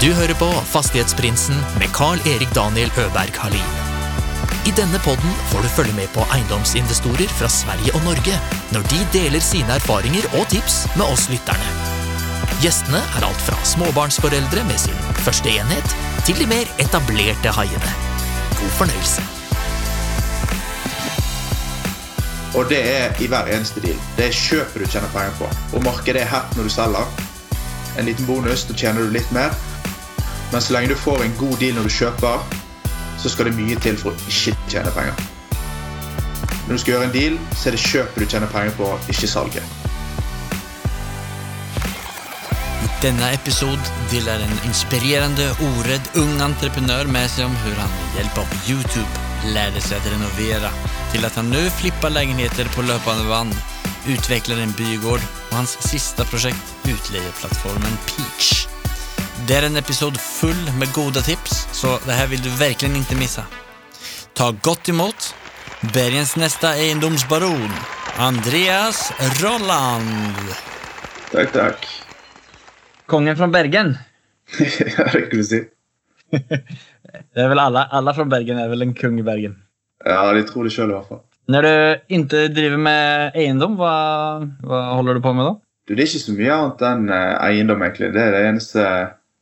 Du hører på Fastighetsprinsen med Carl-Erik Daniel Øberg Halin. I denne podden får du følge med på eiendomsinvestorer fra Sverige og Norge når de deler sine erfaringer og tips med oss lytterne. Gjestene er alt fra småbarnsforeldre med sin første enhet, til de mer etablerte haiene. God fornøyelse. Og det er i hver eneste deal. Det er kjøpet du tjener penger på. Og markedet er hett når du selger. En liten bonus, da tjener du litt mer. Men så lenge du får en god deal når du kjøper, så skal det mye til for å ikke tjene penger. Når du skal gjøre en deal, så er det kjøpet du tjener penger på, ikke salget. Denne episode deler en inspirerende, oredd ung entreprenør med seg om hvordan han med hjelp av YouTube lærte seg å renovere, til at han nå flipper leiligheter på løpende vann, utvikler en bygård og hans siste prosjekt, utleieplattformen Peach. Det er en episode full med gode tips, så det her vil du virkelig ikke missa. Ta godt imot Bergens neste eiendomsbaron, Andreas Rolland. Takk, takk. Kongen från Bergen. ja, si. Det är väl alla, alla från Bergen är väl en kung i Bergen. Ja, de tror det sjøl i hvert fall. När du inte driver med eiendom, hva, hva holder du på med da? Du, det er ikke så mye annet enn eh, eiendom, egentlig. Det er det eneste,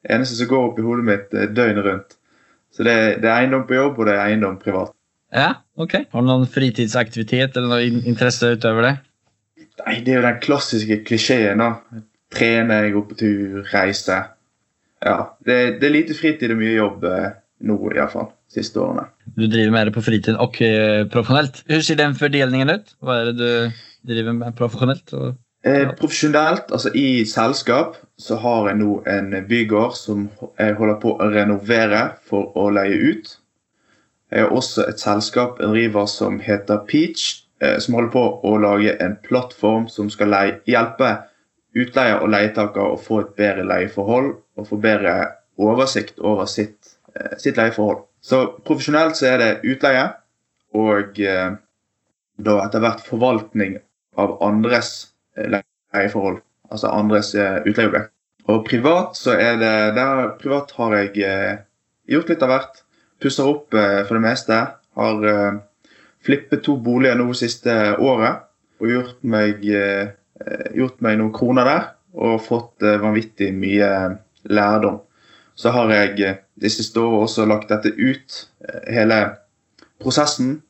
eneste som går opp i hodet mitt eh, døgnet rundt. Så det, det er eiendom på jobb, og det er eiendom privat. Ja, ok. Har du noen fritidsaktivitet eller noen interesse utover det? Nei, det er jo den klassiske klisjeen, da. Trene, gå på tur, reise. Ja. Det, det er lite fritid og mye jobb eh, nå, iallfall. Siste årene. Du driver med det på fritiden og profesjonelt. Hvordan Hur ser den fordelingen ut? Hva er det du driver med profesjonelt? Och... Eh, profesjonelt, altså i selskap, så har jeg nå en bygård som jeg holder på å renovere for å leie ut. Jeg har også et selskap jeg driver som heter Peach, eh, som holder på å lage en plattform som skal hjelpe utleier og leietaker å få et bedre leieforhold og få bedre oversikt over sitt, eh, sitt leieforhold. Så profesjonelt så er det utleie og eh, da etter hvert forvaltning av andres leieforhold. Altså andres utleieobjekt. Og privat så er det der Privat har jeg eh, gjort litt av hvert. Pusser opp eh, for det meste. Har eh, flippet to boliger nå siste året. Og gjort meg, eh, eh, gjort meg noen kroner der. Og fått eh, vanvittig mye lærdom. Så har jeg de siste årene også lagt dette ut. hele prosessen.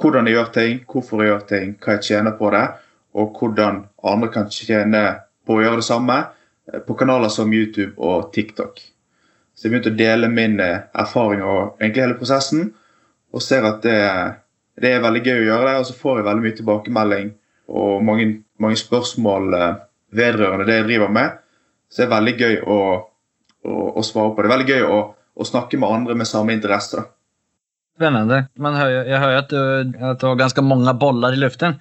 Hvordan jeg gjør ting, hvorfor jeg gjør ting, hva jeg tjener på det, og hvordan andre kan tjene på å gjøre det samme på kanaler som YouTube og TikTok. Så jeg begynte å dele min eh, erfaring og egentlig hele prosessen, og ser at det, det er veldig gøy å gjøre det. Og så får jeg veldig mye tilbakemelding og mange, mange spørsmål eh, vedrørende det jeg driver med. Så det er veldig gøy å, å, å svare på. Det er veldig gøy å, å snakke med andre med samme interesse. Spennende. Men jeg hører att du, at du har ganske mange boller i luften.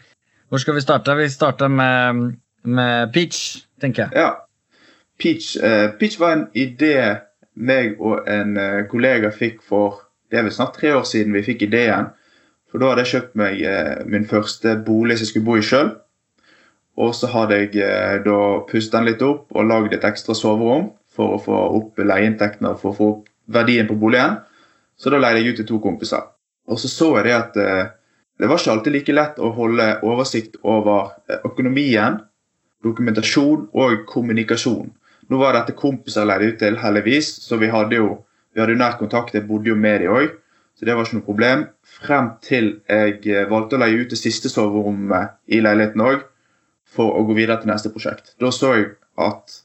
Hvor skal vi starte? Vi starter med, med Peach, tenker jeg. Ja. Peach, eh, Peach var en idé meg og en eh, kollega fikk for det er vel snart tre år siden vi fikk ideen. For da hadde jeg kjøpt meg eh, min første bolig som jeg skulle bo i sjøl. Og så hadde jeg eh, da pustet den litt opp og lagd et ekstra soverom for å få opp leieinntektene og for å få opp verdien på boligen. Så da leide jeg ut til to kompiser. Og så så jeg det at eh, det var ikke alltid like lett å holde oversikt over eh, økonomien, dokumentasjon og kommunikasjon. Nå var dette kompiser jeg leide ut til, heldigvis, så vi hadde jo vi hadde nær kontakt. Jeg bodde jo med dem òg, så det var ikke noe problem. Frem til jeg eh, valgte å leie ut det siste soverommet i leiligheten òg, for å gå videre til neste prosjekt. Da så jeg at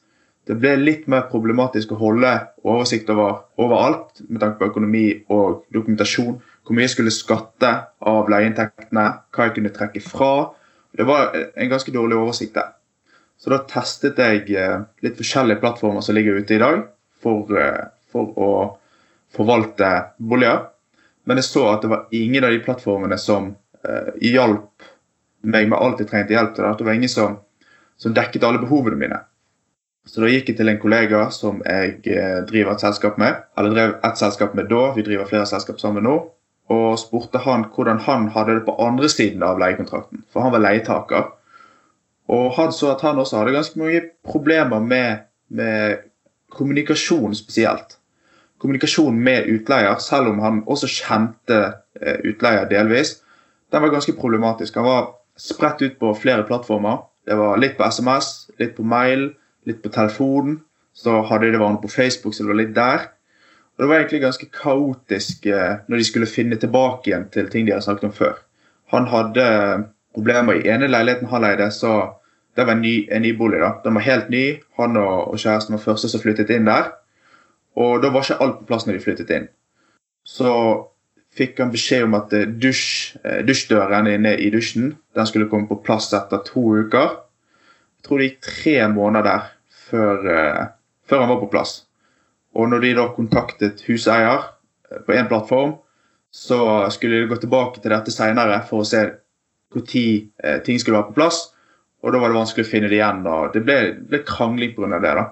det ble litt mer problematisk å holde oversikt over, overalt med tanke på økonomi og dokumentasjon. Hvor mye jeg skulle skatte av leieinntektene, hva jeg kunne trekke fra. Det var en ganske dårlig oversikt der. Så da testet jeg eh, litt forskjellige plattformer som ligger ute i dag, for, eh, for å forvalte boliger. Men jeg så at det var ingen av de plattformene som eh, hjalp meg med alt jeg trengte hjelp til. Det var ingen som, som dekket alle behovene mine. Så da gikk jeg til en kollega som jeg eh, driver et selskap med. Eller drev et selskap med da, vi driver flere selskap sammen nå. Og spurte han hvordan han hadde det på andre siden av leiekontrakten. For han var leietaker. Og han så at han også hadde ganske mange problemer med, med kommunikasjon spesielt. Kommunikasjon med utleier, selv om han også kjente eh, utleier delvis, den var ganske problematisk. Han var spredt ut på flere plattformer. Det var litt på SMS, litt på mail, litt på telefonen. Så hadde det vært på Facebook, så det var litt der. Og Det var egentlig ganske kaotisk eh, når de skulle finne tilbake igjen til ting de hadde snakket om før. Han hadde problemer i ene leiligheten han leide, så det var en ny, en ny bolig. da. Den var helt ny. Han og, og kjæresten var første som flyttet inn der. Og da var ikke alt på plass når de flyttet inn. Så fikk han beskjed om at eh, dusj, eh, dusjdøren inne i dusjen den skulle komme på plass etter to uker. Jeg tror det gikk tre måneder der før, eh, før han var på plass. Og når de da kontaktet huseier på én plattform, så skulle de gå tilbake til dette seinere for å se når ting skulle være på plass. Og da var det vanskelig å finne det igjen. og Det ble, ble krangling pga. det. da.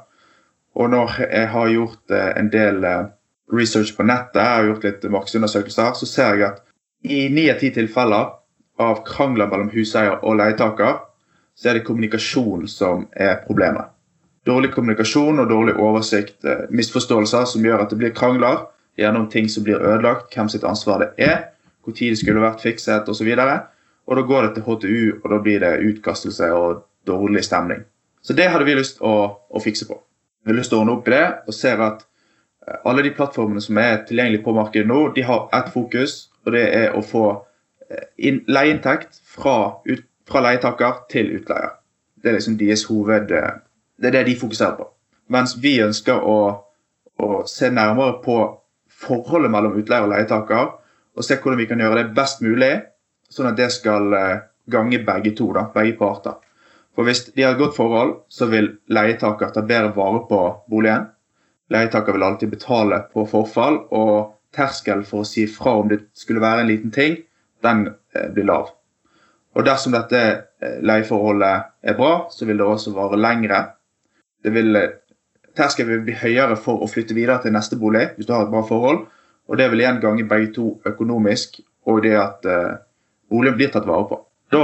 Og når jeg har gjort en del research på nettet jeg har gjort litt markedsundersøkelser, så ser jeg at i ni av ti tilfeller av krangler mellom huseier og leietaker, så er det kommunikasjon som er problemet. Dårlig kommunikasjon og dårlig oversikt, eh, misforståelser som gjør at det blir krangler gjennom ting som blir ødelagt, hvem sitt ansvar det er, hvor tid det skulle vært fikset osv. Og, og da går det til HTU, og da blir det utkastelse og dårlig stemning. Så det hadde vi lyst å, å fikse på. Vi har lyst til å ordne opp i det og ser at alle de plattformene som er tilgjengelige på markedet nå, de har ett fokus, og det er å få eh, leieinntekt fra, fra leietaker til utleier. Det er liksom deres hoved... Eh, det er det de fokuserer på. Mens vi ønsker å, å se nærmere på forholdet mellom utleier og leietaker, og se hvordan vi kan gjøre det best mulig, sånn at det skal eh, gange begge to, da, begge parter. For Hvis de har et godt forhold, så vil leietaker ta bedre vare på boligen. Leietaker vil alltid betale på forfall, og terskelen for å si fra om det skulle være en liten ting, den eh, blir lav. Og Dersom dette eh, leieforholdet er bra, så vil det også vare lengre. Det vil, terskelen vil bli høyere for å flytte videre til neste bolig hvis du har et bra forhold. Og Det vil igjen gange begge to økonomisk, og det at boligen blir tatt vare på. Da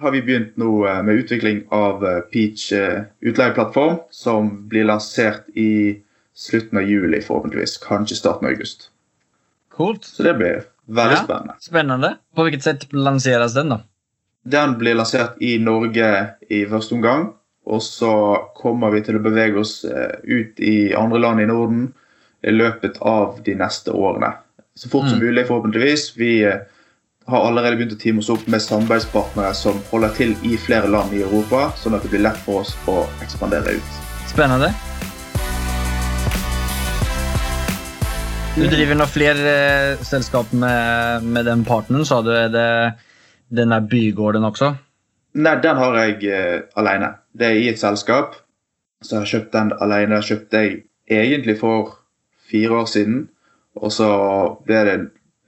har vi begynt nå med utvikling av Peach utleieplattform, som blir lansert i slutten av juli, forhåpentligvis. Kanskje starten av august. Coolt. Så det blir veldig Ja. spennende. Spennende. På hvilket sett lanseres den da? Den blir lansert i Norge i første omgang. Og så kommer vi til å bevege oss eh, ut i andre land i Norden i løpet av de neste årene. Så fort som Mm. mulig, forhåpentligvis. Vi eh, har allerede begynt å teame oss opp med samarbeidspartnere som holder til i flere land i Europa, sånn at det blir lett for oss å ekspandere ut. Spennende. Du driver nå flere eh, sällskap med, med den partneren. sa du. er det den der bygården også? Nei, den har jeg eh, alene. Det er i et selskap. Så jeg har kjøpt den alene. Kjøpte jeg egentlig for fire år siden. Og så ble det,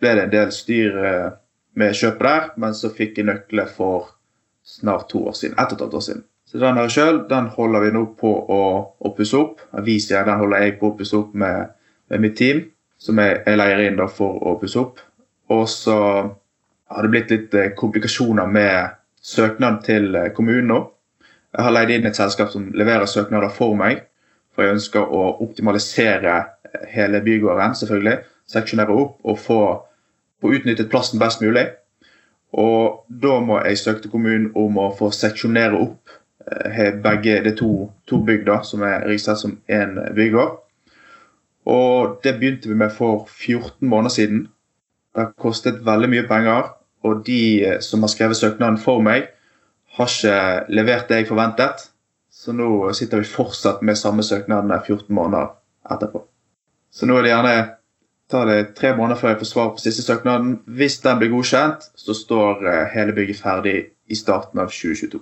ble det en del styr eh, med kjøpet der, men så fikk jeg nøkler for snart to år siden. Ett og et halvt år siden. Så den her sjøl. Den holder vi nå på å, å pusse opp. Avisia den holder jeg på å pusse opp med, med mitt team, som jeg, jeg leier inn da for å pusse opp. Og så har det blitt litt eh, komplikasjoner med søknaden til eh, kommunen nå. Jeg har leid inn et selskap som leverer søknader for meg. For jeg ønsker å optimalisere eh, hele bygården, selvfølgelig. Seksjonere opp og få, få utnyttet plassen best mulig. Og da må jeg søke til kommunen om å få seksjonere opp eh, begge de to, to bygda, som er registrert som én bygård. Og det begynte vi med for 14 måneder siden. Det har kostet veldig mye penger, og de eh, som har skrevet søknaden for meg, har ikke levert det jeg forventet. Så nå sitter vi fortsatt med samme søknadene 14 måneder etterpå. Så nå er det gjerne tar det tre måneder før jeg får svar på siste søknaden. Hvis den blir godkjent, så står eh, hele bygget ferdig i starten av 2022.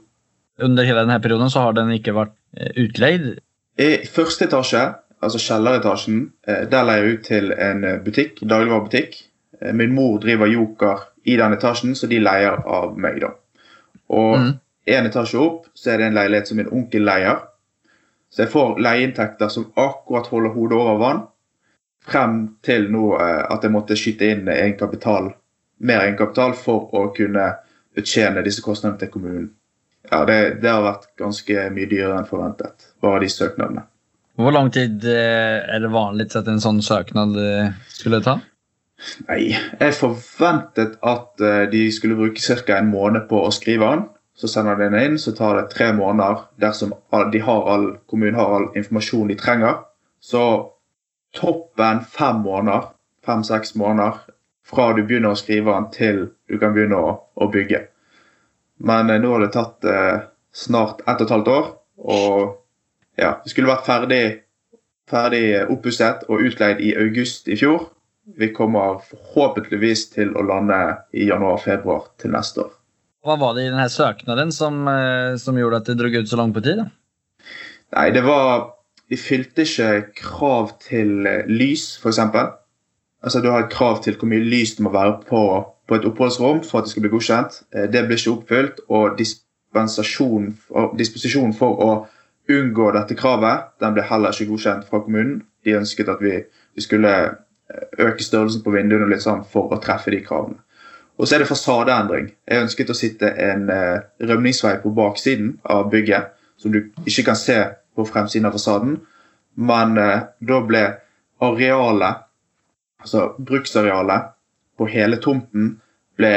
Under hele denne perioden så har den ikke vært utleid? I første etasje, altså kjelleretasjen, eh, der leier jeg ut til en eh, butikk, dagligvarebutikk. Eh, Min mor driver Joker i den etasjen, så de leier av meg, da. Og Mm. en etasje opp så er det en leilighet som min onkel leier. Så jeg får leieinntekter som akkurat holder hodet over vann. Frem til nå eh, at jeg måtte skyte inn egenkapital, mer egenkapital for å kunne betjene disse kostnadene til kommunen. Ja, det, det har vært ganske mye dyrere enn forventet, bare de søknadene. Hvor lang tid eh, er det vanlig at en sånn søknad eh, skulle ta? Nei, jeg forventet at de skulle bruke ca. en måned på å skrive den. Så sender de den inn, så tar det tre måneder dersom de har all, kommunen har all informasjon de trenger. Så toppen fem måneder, fem-seks måneder fra du begynner å skrive den til du kan begynne å, å bygge. Men eh, nå har det tatt eh, snart ett og et halvt år, og ja, vi skulle vært ferdig, ferdig oppusset og utleid i august i fjor. Vi kommer forhåpentligvis til å lande i januar-februar til neste år. Hva var det i denne søknaden som, eh, som gjorde at det dro ut så langt på tid? Nei, det var De fylte ikke krav til eh, lys, f.eks. Altså, du har et krav til hvor mye lys det må være på, på et oppholdsrom for at det skal bli godkjent. Eh, Det ble ikke oppfylt, og disposisjonen for å unngå dette kravet den ble heller ikke godkjent fra kommunen. De ønsket at vi, vi skulle eh, øke størrelsen på vinduene litt sånn for å treffe de kravene. Og så er det fasadeendring. Jeg ønsket å sitte en rømningsvei på baksiden av bygget, som du ikke kan se på fremsiden av fasaden. Men eh, da ble arealet, altså bruksarealet på hele tomten, ble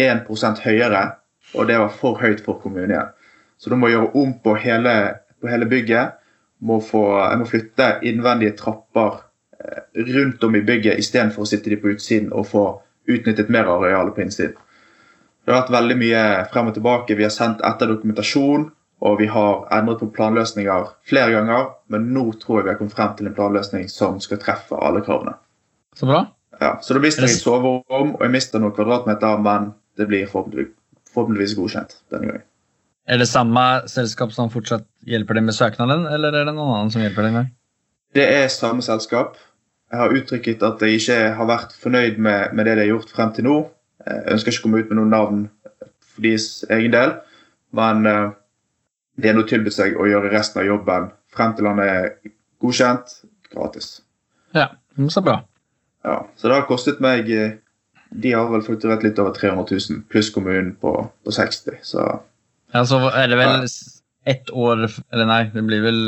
1% høyere, og det var for høyt for kommunen. Så da må jeg gjøre om på hele, på hele bygget. Må få, jeg må flytte innvendige trapper eh, rundt om i bygget istedenfor å sitte de på utsiden og få utnyttet mer areal på innsiden. Det har vært veldig mye frem og tilbake. Vi har sendt etter dokumentasjon, og vi har endret på planløsninger flere ganger. Men nå tror jeg vi har kommet frem til en planløsning som skal treffe alle kravene. Så bra. Ja, så da mister jeg et soverom, og jeg mister noen kvadratmeter, men det blir forhåpentligvis, forhåpentligvis godkjent denne gangen. Er det samme selskap som fortsatt hjelper deg med søknaden, eller er det noen annen som hjelper deg med? Det er samme selskap. Jeg har uttrykket at jeg ikke har vært fornøyd med, med det de har gjort frem til nå. Jeg ønsker ikke å komme ut med noen navn for deres egen del, men eh, de er nå tilbudt seg å gjøre resten av jobben frem til han er godkjent gratis. Ja, så bra. Ja, så det har kostet meg eh, De har vel fakturert litt over 300 000, pluss kommunen på, på 60 så Ja, så er det vel ett år Eller nei, det blir vel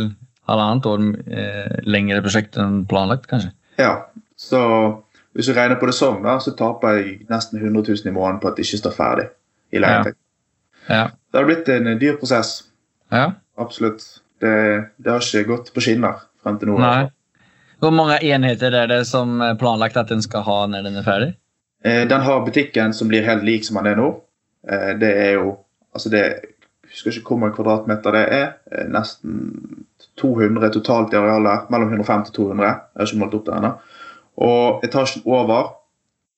halvannet år eh, lengre prosjekt enn planlagt, kanskje? Ja, så hvis du regner på det sånn, da, så taper jeg nesten 100 000 i måneden på at det ikke står ferdig i leietekt. Ja. Det har blitt en eh, dyr prosess. Ja. Absolutt. Det, det har ikke gått på skinner frem til nå. Nei. Hvor mange enheter er det som er planlagt at den skal ha når den er ferdig? Eh, Den har butikken som blir helt lik som den er nå. Eh, Det er jo altså det, Jeg husker ikke hvor mange kvadratmeter det er. Eh, Nesten 200 totalt i arealet. Mellom 150 og 200. Jeg har ikke målt opp det ennå. Og etasjen over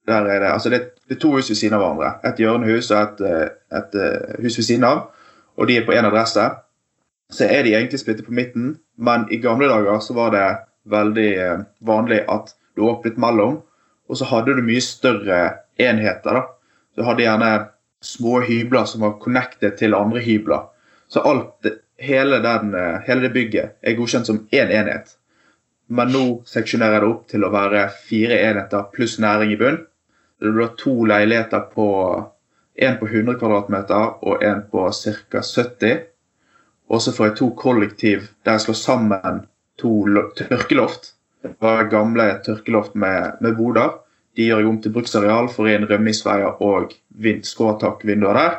der er det, altså det, det er to hus ved siden av hverandre. Et hjørnehus og et, et, et hus ved siden av. Og de er på én adresse. Så er de egentlig splittet på midten, men i gamle dager så var det veldig eh, vanlig at du åpnet mellom, og så hadde du mye større enheter. da. Du hadde gjerne små hybler som var connected til andre hybler. Så alt, hele, den, eh, hele det bygget er godkjent som én enhet. Men nå seksjonerer jeg det opp til å være fire enheter pluss næring i bunn. Det blir to leiligheter på en på 100 kvadratmeter og en på ca. 70. Og så får jeg to kollektiv der jeg slår sammen to tørkeloft. Det var gamle tørkeloft med, med boder. De gjør jeg om til bruksareal for inn rømningsveier og vind, skråtakvinduer der.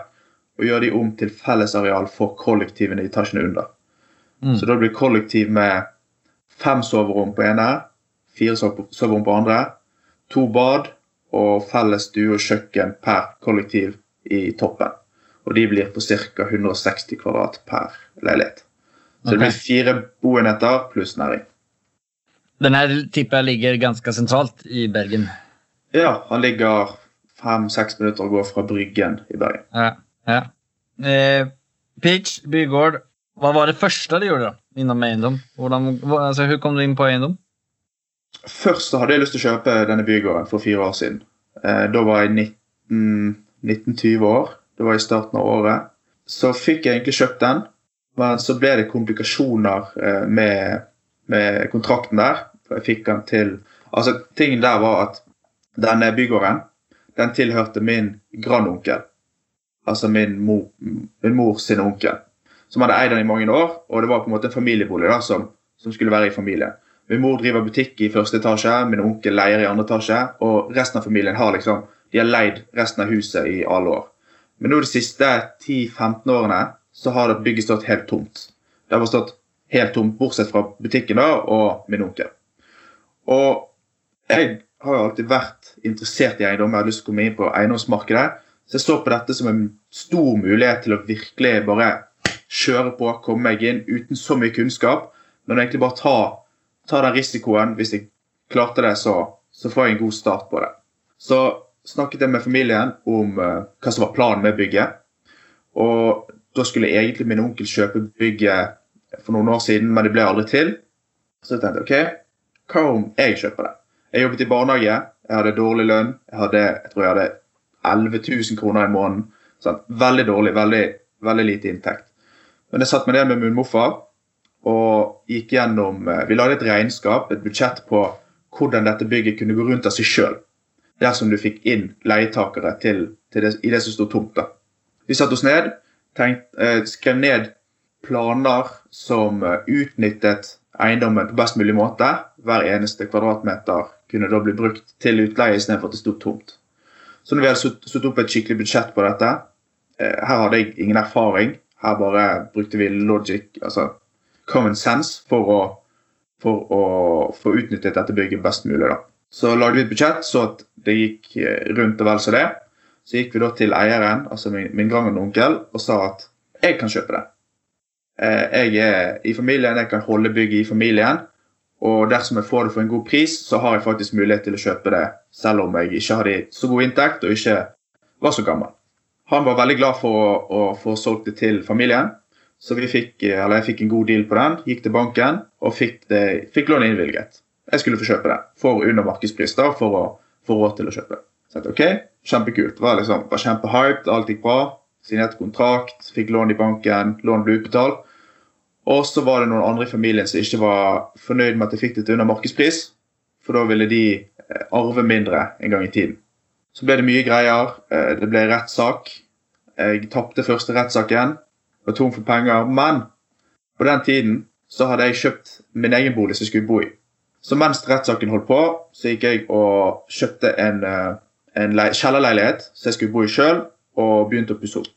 Og gjør de om til fellesareal for kollektivene i etasjene under. Mm. Så da blir kollektiv med fem soverom på ene, fire soverom på andre, to bad og felles stue og kjøkken per kollektiv i toppen. Og de blir på ca. 160 kvadrat per leilighet. Så det blir fire boenheter pluss næring. Denne jeg ligger ganske sentralt i Bergen. Ja, han ligger fem-seks minutter å gå fra Bryggen i Bergen. Ja. ja. Eh, Peach bygård, hva var det første du gjorde da, innom eiendom? Hvordan, altså, hvor kom du inn på eiendom? Først hadde jeg lyst til å kjøpe denne bygården for fire år siden. Eh, da var jeg 19 19-20 år. Det var i starten av året. Så fikk jeg egentlig kjøpt den, men så ble det komplikasjoner eh, med, med kontrakten der. For jeg fikk den til Altså, tingen der var at denne bygården den tilhørte min grandonkel. Altså min mor, min mor sin onkel. Som hadde eid den i mange år. Og det var på en måte en familiebolig da, som, som skulle være i familien. Min mor driver butikk i første etasje, min onkel leier i andre etasje, og resten av familien har liksom, de har leid resten av huset i alle år. Men nå de siste 10-15 årene så har det bygget stått helt tomt. Det har stått helt tomt, bortsett fra butikken da, og min onkel. Og jeg har jo alltid vært interessert i eiendom. Jeg har lyst til å komme inn på eiendomsmarkedet. Så jeg så på dette som en stor mulighet til å virkelig bare kjøre på, komme meg inn uten så mye kunnskap, men egentlig bare ta ta den risikoen. Hvis jeg klarte det, så, så, får jeg en god start på det. Så snakket jeg med familien om uh, hva som var planen med bygget. Og da skulle egentlig min onkel kjøpe bygget for noen år siden, men det ble aldri til. Så jeg tenkte OK, hva om jeg kjøper det? Jeg jobbet i barnehage, jeg hadde dårlig lønn. Jeg, hadde, jeg tror jeg hadde 11 000 kroner i måneden. Sånn, veldig dårlig, veldig, veldig lite inntekt. Men jeg satt meg ned med min morfar og gikk gjennom eh, Vi lagde et regnskap, et budsjett på hvordan dette bygget kunne gå rundt av seg sjøl dersom du fikk inn leietakere til, til det, i det som sto tomt. da. Vi satte oss ned, tenkt, eh, skrev ned planer som eh, utnyttet eiendommen på best mulig måte. Hver eneste kvadratmeter kunne da bli brukt til utleie istedenfor at det sto tomt. Så når vi hadde satt opp et skikkelig budsjett på dette eh, Her hadde jeg ingen erfaring. Her bare brukte vi logic, altså common sense for å, for å få utnyttet dette bygget best mulig. da. Så lagde vi et budsjett så at det gikk eh, rundt og vel som det. Så gikk vi da til eieren, altså min, min onkel, og sa at jeg kan kjøpe det. Eh, jeg er i familien, jeg kan holde bygget i familien. Og dersom jeg får det for en god pris, så har jeg faktisk mulighet til å kjøpe det, selv om jeg ikke hadde så god inntekt og ikke var så gammel. Han var veldig glad for å, å få solgt det til familien. Så fikk, jeg fikk en god deal på den. Gikk til banken og fikk, det, fikk lånet innvilget. Jeg skulle få kjøpe det for under markedspris da, for å få råd til å kjøpe. Så jeg, ok, Kjempekult. Var, liksom, var kjempehyped, alt gikk bra. Signerte kontrakt, fikk lån i banken, lån ble utbetalt. Og så var det noen andre i familien som ikke var fornøyd med at jeg fikk det til under markedspris. For da ville de eh, arve mindre en gang i tiden. Så ble det mye greier. Eh, det ble rettssak. Jeg tapte første rettssaken var tom for penger. Men på den tiden så hadde jeg kjøpt min egen bolig som jeg skulle bo i. Så mens rettssaken holdt på, så gikk jeg og kjøpte en, eh, en kjellerleilighet som jeg skulle bo i sjøl, og begynte å pusse opp.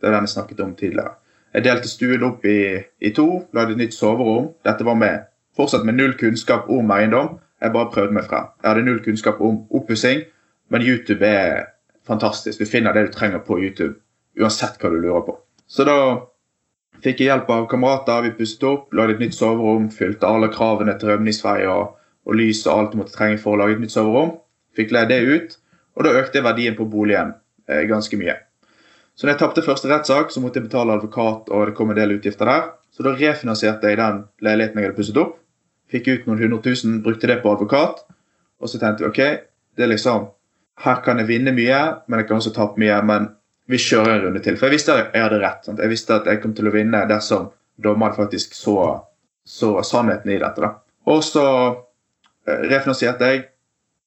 Det er den jeg snakket om tidligere. Jeg delte stuen opp i, i to, lagde et nytt soverom. Dette var med fortsatt med null kunnskap om eiendom. Jeg bare prøvde meg frem. Jeg hadde null kunnskap om oppussing, men YouTube er fantastisk. Du finner det du trenger på YouTube, uansett hva du lurer på. Så da Fikk hjelp av kamerater. Vi pusset opp, lagde et nytt soverom. Fylte alle kravene til rømningsvei og, og, lys og alt du måtte trenge for å lage et nytt soverom. Fikk leid det ut, og da økte verdien på boligen eh, ganske mye. Så når jeg tapte første rettssak, så måtte jeg betale advokat, og det kom en del utgifter der. Så da refinansierte jeg den leiligheten jeg hadde pusset opp. Fikk ut noen hundre tusen, brukte det på advokat. Og så tenkte jeg ok, det er liksom Her kan jeg vinne mye, men jeg kan også tape mye. Men vi kjører en runde til. For jeg visste at jeg hadde rett. Sant? Jeg visste at jeg kom til å vinne dersom dommeren faktisk så, så sannheten i dette. da. Og så eh, refinansierte jeg.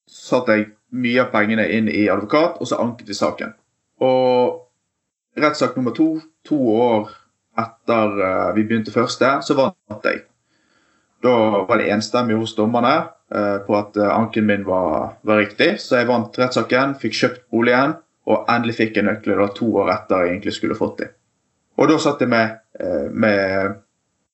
Satte jeg mye av pengene inn i advokat, og så anket vi saken. Og rettssak nummer to, to år etter uh, vi begynte første, så vant jeg. Da var det enstemmig hos dommerne uh, på at anken min var, var, riktig, så jeg vant rettssaken, fikk kjøpt boligen og endelig fikk jeg nøkler da, to år etter jeg egentlig skulle fått dem. Og da satt jeg med, eh, med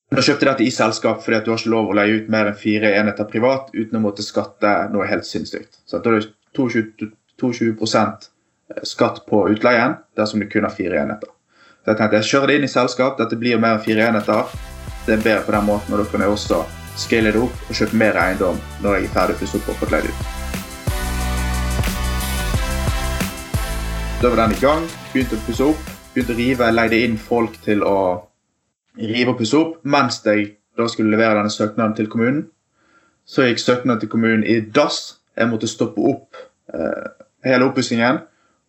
Da kjøpte jeg dette i selskap fordi at du har ikke lov å leie ut mer enn fire enheter privat uten å måtte skatte noe helt sinnssykt. Så da er det 22, 22 eh, skatt på utleien dersom du kun har fire enheter. Så jeg tenkte jeg kjører det inn i selskap, dette blir mer enn fire enheter. Det er bedre på den måten, og da kan jeg også scale det opp og kjøpe mer eiendom når jeg er ferdig pusset opp og fått leid ut. Da var den i gang. Begynte å pusse opp. Begynte å rive. Leide inn folk til å rive og pusse opp mens jeg da skulle levere denne søknaden til kommunen. Så gikk søknaden til kommunen i dass. Jeg måtte stoppe opp eh, hele oppussingen.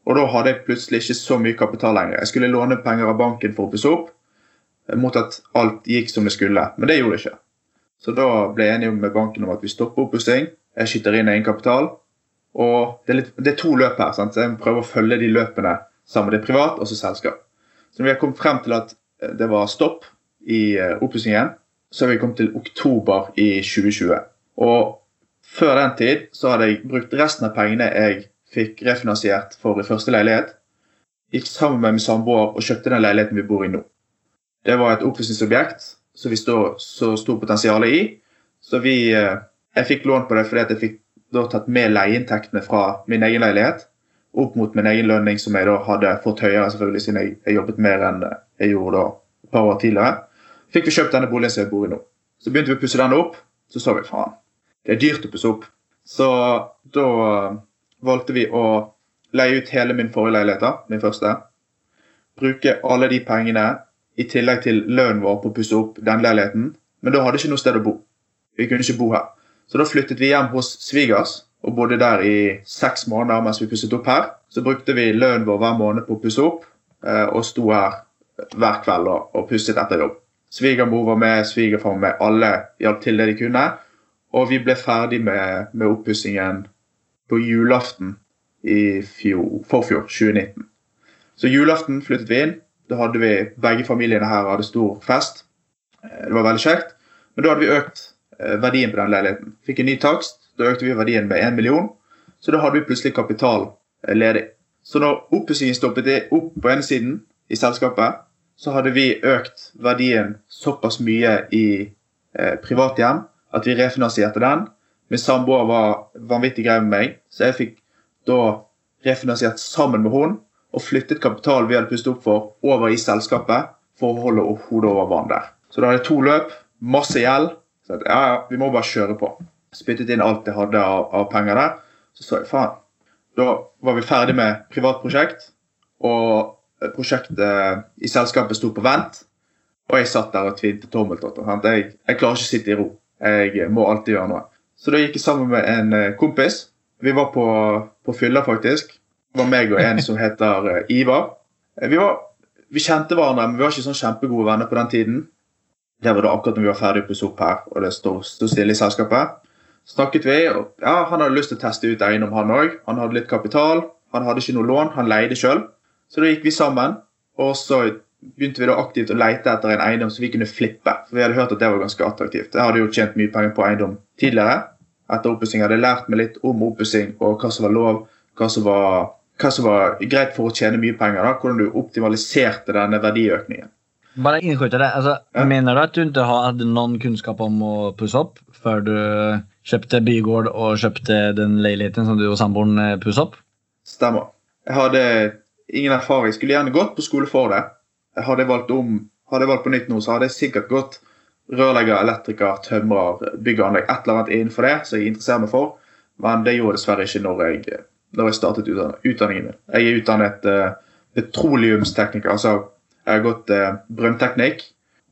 Og da hadde jeg plutselig ikke så mye kapital lenger. Jeg skulle låne penger av banken for å pusse opp mot at alt gikk som det skulle. Men det gjorde det ikke. Så da ble jeg enig med banken om at vi stopper oppussing. Jeg skyter inn egenkapital. Og det er, litt, det er to løp her, sant? så jeg prøver å følge de løpene sammen. Det er privat og så selskap. Så når vi har kommet frem til at eh, det var stopp i uh, oppussingen, så har vi kommet til oktober i 2020. Og før den tid så hadde jeg brukt resten av pengene jeg fikk refinansiert for i første leilighet. Gikk sammen med min samboer og kjøpte den leiligheten vi bor i nå. Det var et oppussingsobjekt som vi så stort potensial i. Så vi, eh, jeg fikk lån på det fordi jeg fikk da tatt med leieinntektene fra min egen leilighet opp mot min egen lønning, som jeg da hadde fått høyere selvfølgelig siden jeg, jeg jobbet mer enn jeg gjorde da et par år tidligere. Fikk vi kjøpt denne boligen som jeg bor i nå. Så begynte vi å pusse den opp. Så så vi faen, det er dyrt å pusse opp. Så da valgte vi å leie ut hele min forrige leilighet, min første. Bruke alle de pengene i tillegg til lønnen vår på å pusse opp den leiligheten. Men da hadde jeg ikke noe sted å bo. Vi kunne ikke bo her. Så da flyttet vi hjem hos svigers og bodde der i seks måneder mens vi pusset opp her. Så brukte vi lønnen vår hver måned på å pusse opp, eh, og sto her hver kveld og, pusset etter jobb. Svigermor var med, svigerfar var med. Alle hjalp til det de kunne. Og vi ble ferdig med, med oppussingen på julaften i fjor, forfjor, 2019. Så julaften flyttet vi inn. Da hadde vi begge familiene her hadde stor fest. Eh, det var veldig kjekt. Men da hadde vi økt verdien på den leiligheten. Fikk en ny takst. Da økte vi verdien med 1 million. Så da hadde vi plutselig kapital eh, ledig. Så når oppussingen stoppet opp på ene siden i selskapet, så hadde vi økt verdien såpass mye i eh, privathjem at vi refinansierte den. Min samboer var vanvittig grei med meg, så jeg fikk da refinansiert sammen med hun og flyttet kapital vi hadde pustet opp for, over i selskapet for å holde hodet over vann der. Så da hadde jeg to løp, masse gjeld. Så at, ja, ja, vi må bare kjøre på. Spyttet inn alt jeg hadde av, av penger der. Så så jeg faen. Da var vi ferdig med privat prosjekt. Og prosjektet i selskapet sto på vent. Og jeg satt der og tvinte tommeltotter. Jeg, jeg klarer ikke å sitte i ro. Jeg må alltid gjøre noe. Så da gikk jeg sammen med en eh, kompis. Vi var på, på fylla, faktisk. Det var meg og en som heter eh, Ivar. Eh, vi, var, vi kjente hverandre, men vi var ikke sånn kjempegode venner på den tiden. Det var da akkurat når vi var ferdig å pusse opp her, og det sto stille i selskapet. Snakket vi, og ja, Han hadde lyst til å teste ut eiendom, han òg. Han hadde litt kapital. Han hadde ikke noe lån, han leide sjøl. Så da gikk vi sammen, og så begynte vi da aktivt å lete etter en eiendom som vi kunne flippe. For vi hadde hørt at det var ganske attraktivt. Jeg hadde jo tjent mye penger på eiendom tidligere. Etter oppussing hadde lært meg litt om oppussing og hva som var lov, hva som var, hva som var greit for å tjene mye penger. da, Hvordan du optimaliserte denne verdiøkningen. Bare innskyte det. Altså, ja. Mener du at du ikke hadde noen kunnskap om å pusse opp før du kjøpte bygård og kjøpte den leiligheten som du og samboeren eh, pusset opp? Stemmer. Jeg hadde ingen erfaring. Skulle gjerne gått på skole for det. Hadde jeg valgt, om, hadde jeg valgt på nytt nå, så hadde jeg sikkert gått rørlegger, elektriker, tømrer, bygg og anlegg. Et eller annet innenfor det som jeg interesserer meg for. Men det gjorde jeg dessverre ikke når jeg, når jeg startet utdanningen min. Jeg er utdannet uh, petroleumstekniker. altså Jeg har gått eh, brønnteknikk.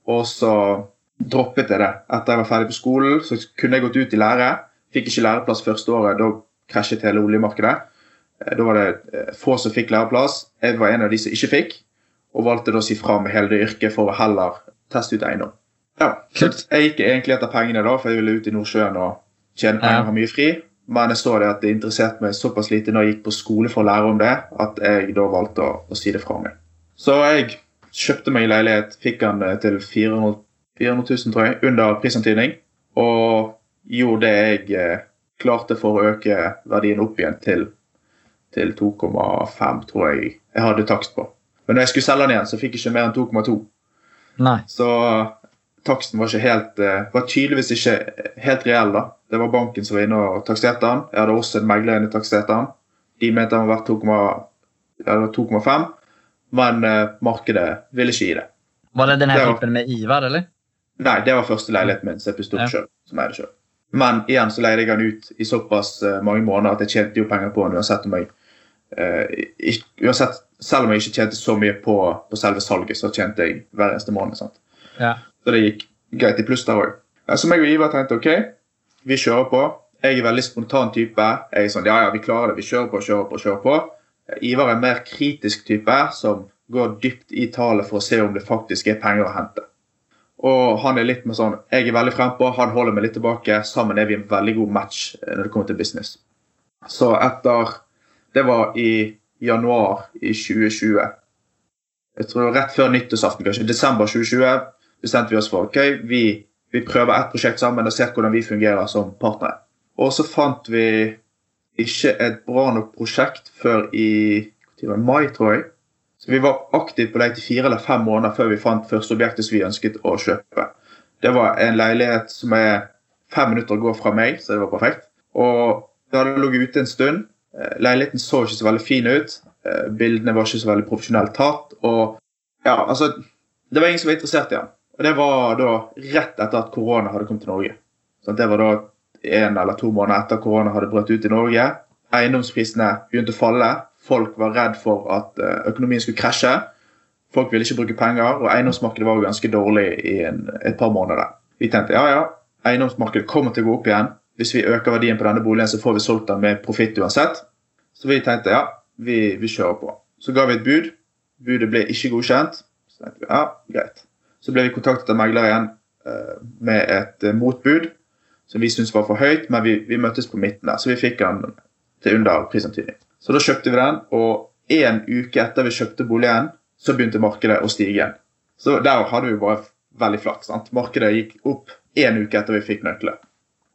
Og så droppet jeg det. Etter jeg var ferdig på skolen, så kunne jeg gått ut i lære. Fikk ikke læreplass første året. Da krasjet hele oljemarkedet. Eh, da var det eh, få som fikk læreplass. Jeg var en av de som ikke fikk, og valgte da å si fra med hele det yrket for å heller teste ut eiendom. Ja, Jeg gikk egentlig etter pengene, da, for jeg ville ut i Nordsjøen og tjene penger og ha mye fri. Men jeg så det at det interesserte meg såpass lite når jeg gikk på skole for å lære om det, at jeg da valgte å, å si det fra meg. Så jeg kjøpte meg leilighet, fikk den eh, til 400, 400 000, tror jeg, under prisantydning. Og gjorde det jeg klarte for å øke verdien opp igjen til til 2,5, tror jeg jeg hadde takst på. Men når jeg skulle selge den igjen, så fikk jeg ikke mer enn 2,2. Så taksten var ikke helt uh, var tydeligvis ikke helt reell. da. Det var banken som var inne og takserte den. Jeg hadde også en megler inne og takserte den. De mente den var verdt 2,5, men uh, markedet ville ikke gi det. Var det denne typen med Ivar, eller? Nei, det var første leiligheten min som jeg pusset opp ja. Selv, Som jeg selv. Men igjen så leide jeg den ut i såpass uh, mange måneder at jeg tjente jo penger på den uansett om jeg uh, uansett, Selv om jeg ikke tjente så mye på, på selve salget, så tjente jeg hver eneste måned. Ja. Så det gikk greit i pluss der òg. Så meg og Ivar tenkte OK, vi kjører på. Jeg er veldig spontan type. Jeg er sånn, ja, ja, vi klarer det. Vi kjører på, kjører på, kjører på. Ivar er en mer kritisk type som går dypt i tallet for å se om det faktisk er penger å hente. Og han er litt med sånn Jeg er veldig frempå, han holder meg litt tilbake. Sammen er vi en veldig god match eh, når det kommer til business. Så etter Det var i januar i 2020. Jeg tror rett før nyttårsaften, kanskje desember 2020, bestemte vi oss for ok, vi vi prøver ett prosjekt sammen og ser hvordan vi fungerer som partnere. Og så fant vi ikke et bra nok prosjekt før i mai, tror jeg. Så vi var aktivt på leit i fire eller fem måneder før vi fant første objektet som vi ønsket å kjøpe. Det var en leilighet som er fem minutter å gå fra meg, så det var perfekt. Og det hadde ligget ute en stund. Eh, leiligheten så ikke så veldig fin ut. Eh, bildene var ikke så veldig profesjonelt tatt. Og ja, altså Det var ingen som var interessert i den. Og det var da rett etter at korona hadde kommet til Norge. Så det var da en eller to måneder etter korona hadde brutt ut i Norge. Eiendomsprisene begynte å falle. Folk var redd for at eh, økonomien skulle krasje. Folk ville ikke bruke penger, og eiendomsmarkedet var jo ganske dårlig i en, et par måneder. Vi tenkte ja, ja, eiendomsmarkedet kommer til å gå opp igjen. Hvis vi øker verdien på denne boligen, så får vi solgt den med profitt uansett. Så vi tenkte ja, vi, vi, kjører på. Så ga vi et bud. Budet ble ikke godkjent. Så tenkte vi ja, greit. Så ble vi kontaktet av megler igjen uh, med et uh, motbud som vi syntes var for høyt, men vi, vi, møttes på midten der. Så vi fikk den til under prisantydning. Så da kjøpte vi den, og en uke etter vi kjøpte boligen, så begynte markedet å stige igjen. Så der hadde vi bare veldig flaks. Markedet gikk opp én uke etter vi fikk nøkkelen.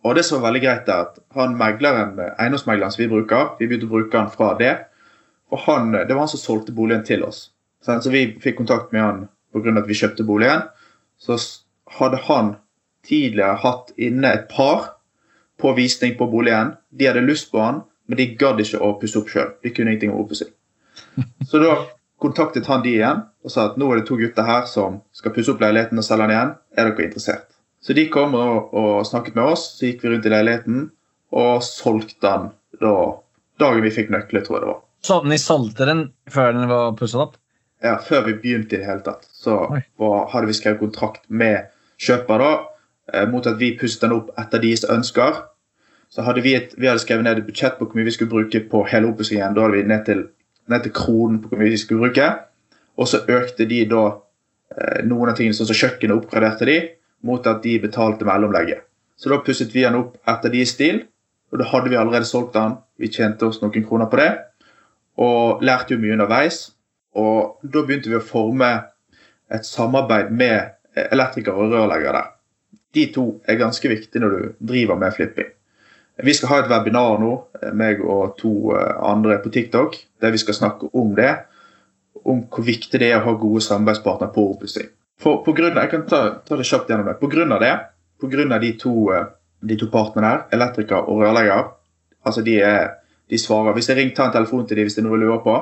Og det som var veldig greit er at han megleren, Eiendomsmegleren som vi bruker, vi begynte å bruke han fra det. Og han, Det var han som solgte boligen til oss. Så vi fikk kontakt med han pga. at vi kjøpte boligen. Så hadde han tidligere hatt inne et par på visning på boligen. De hadde lyst på han, men de gadd ikke å pusse opp sjøl. De kunne ingenting om oppussing. Så da kontaktet han de igjen og sa at nå er det to gutter her som skal pusse opp leiligheten og selge den igjen. Er dere interessert? Så de kom og, og, snakket med oss, så gikk vi rundt i leiligheten og solgte den da, dagen vi fikk nøkler, tror jeg det var. Så ni solgte den før den var pusset opp? Ja, før vi begynte i det hele tatt. Så var, hadde vi skrevet kontrakt med kjøper da, mot at vi pusset den opp etter deres ønsker. Så hadde vi, et, vi hadde skrevet ned et budsjett på hvor mye vi skulle bruke på hele oppussingen. Da hadde vi ned til, ned til kronen på hvor mye vi skulle bruke. Og så økte de da eh, noen av tingene, sånn som kjøkkenet oppgraderte de mot at de betalte mellomlegget. Så da pusset vi den opp etter deres stil, og da hadde vi allerede solgt den. Vi tjente oss noen kroner på det, og lærte jo mye underveis. Og da begynte vi å forme et samarbeid med elektrikere og rørleggere der. De to er ganske viktige når du driver med flipping. Vi skal ha et webinar nå, meg og to eh, andre på TikTok, der vi skal snakke om det. Om hvor viktig det er å ha gode samarbeidspartnere på oppussing. Jeg kan ta, ta det kjapt gjennom det. På grunn av det, på grunn av de to, eh, de to partene der, elektriker og rørlegger, altså de, er, de svarer Hvis jeg ringer tar en telefon til dem hvis det er noe jeg lurer på,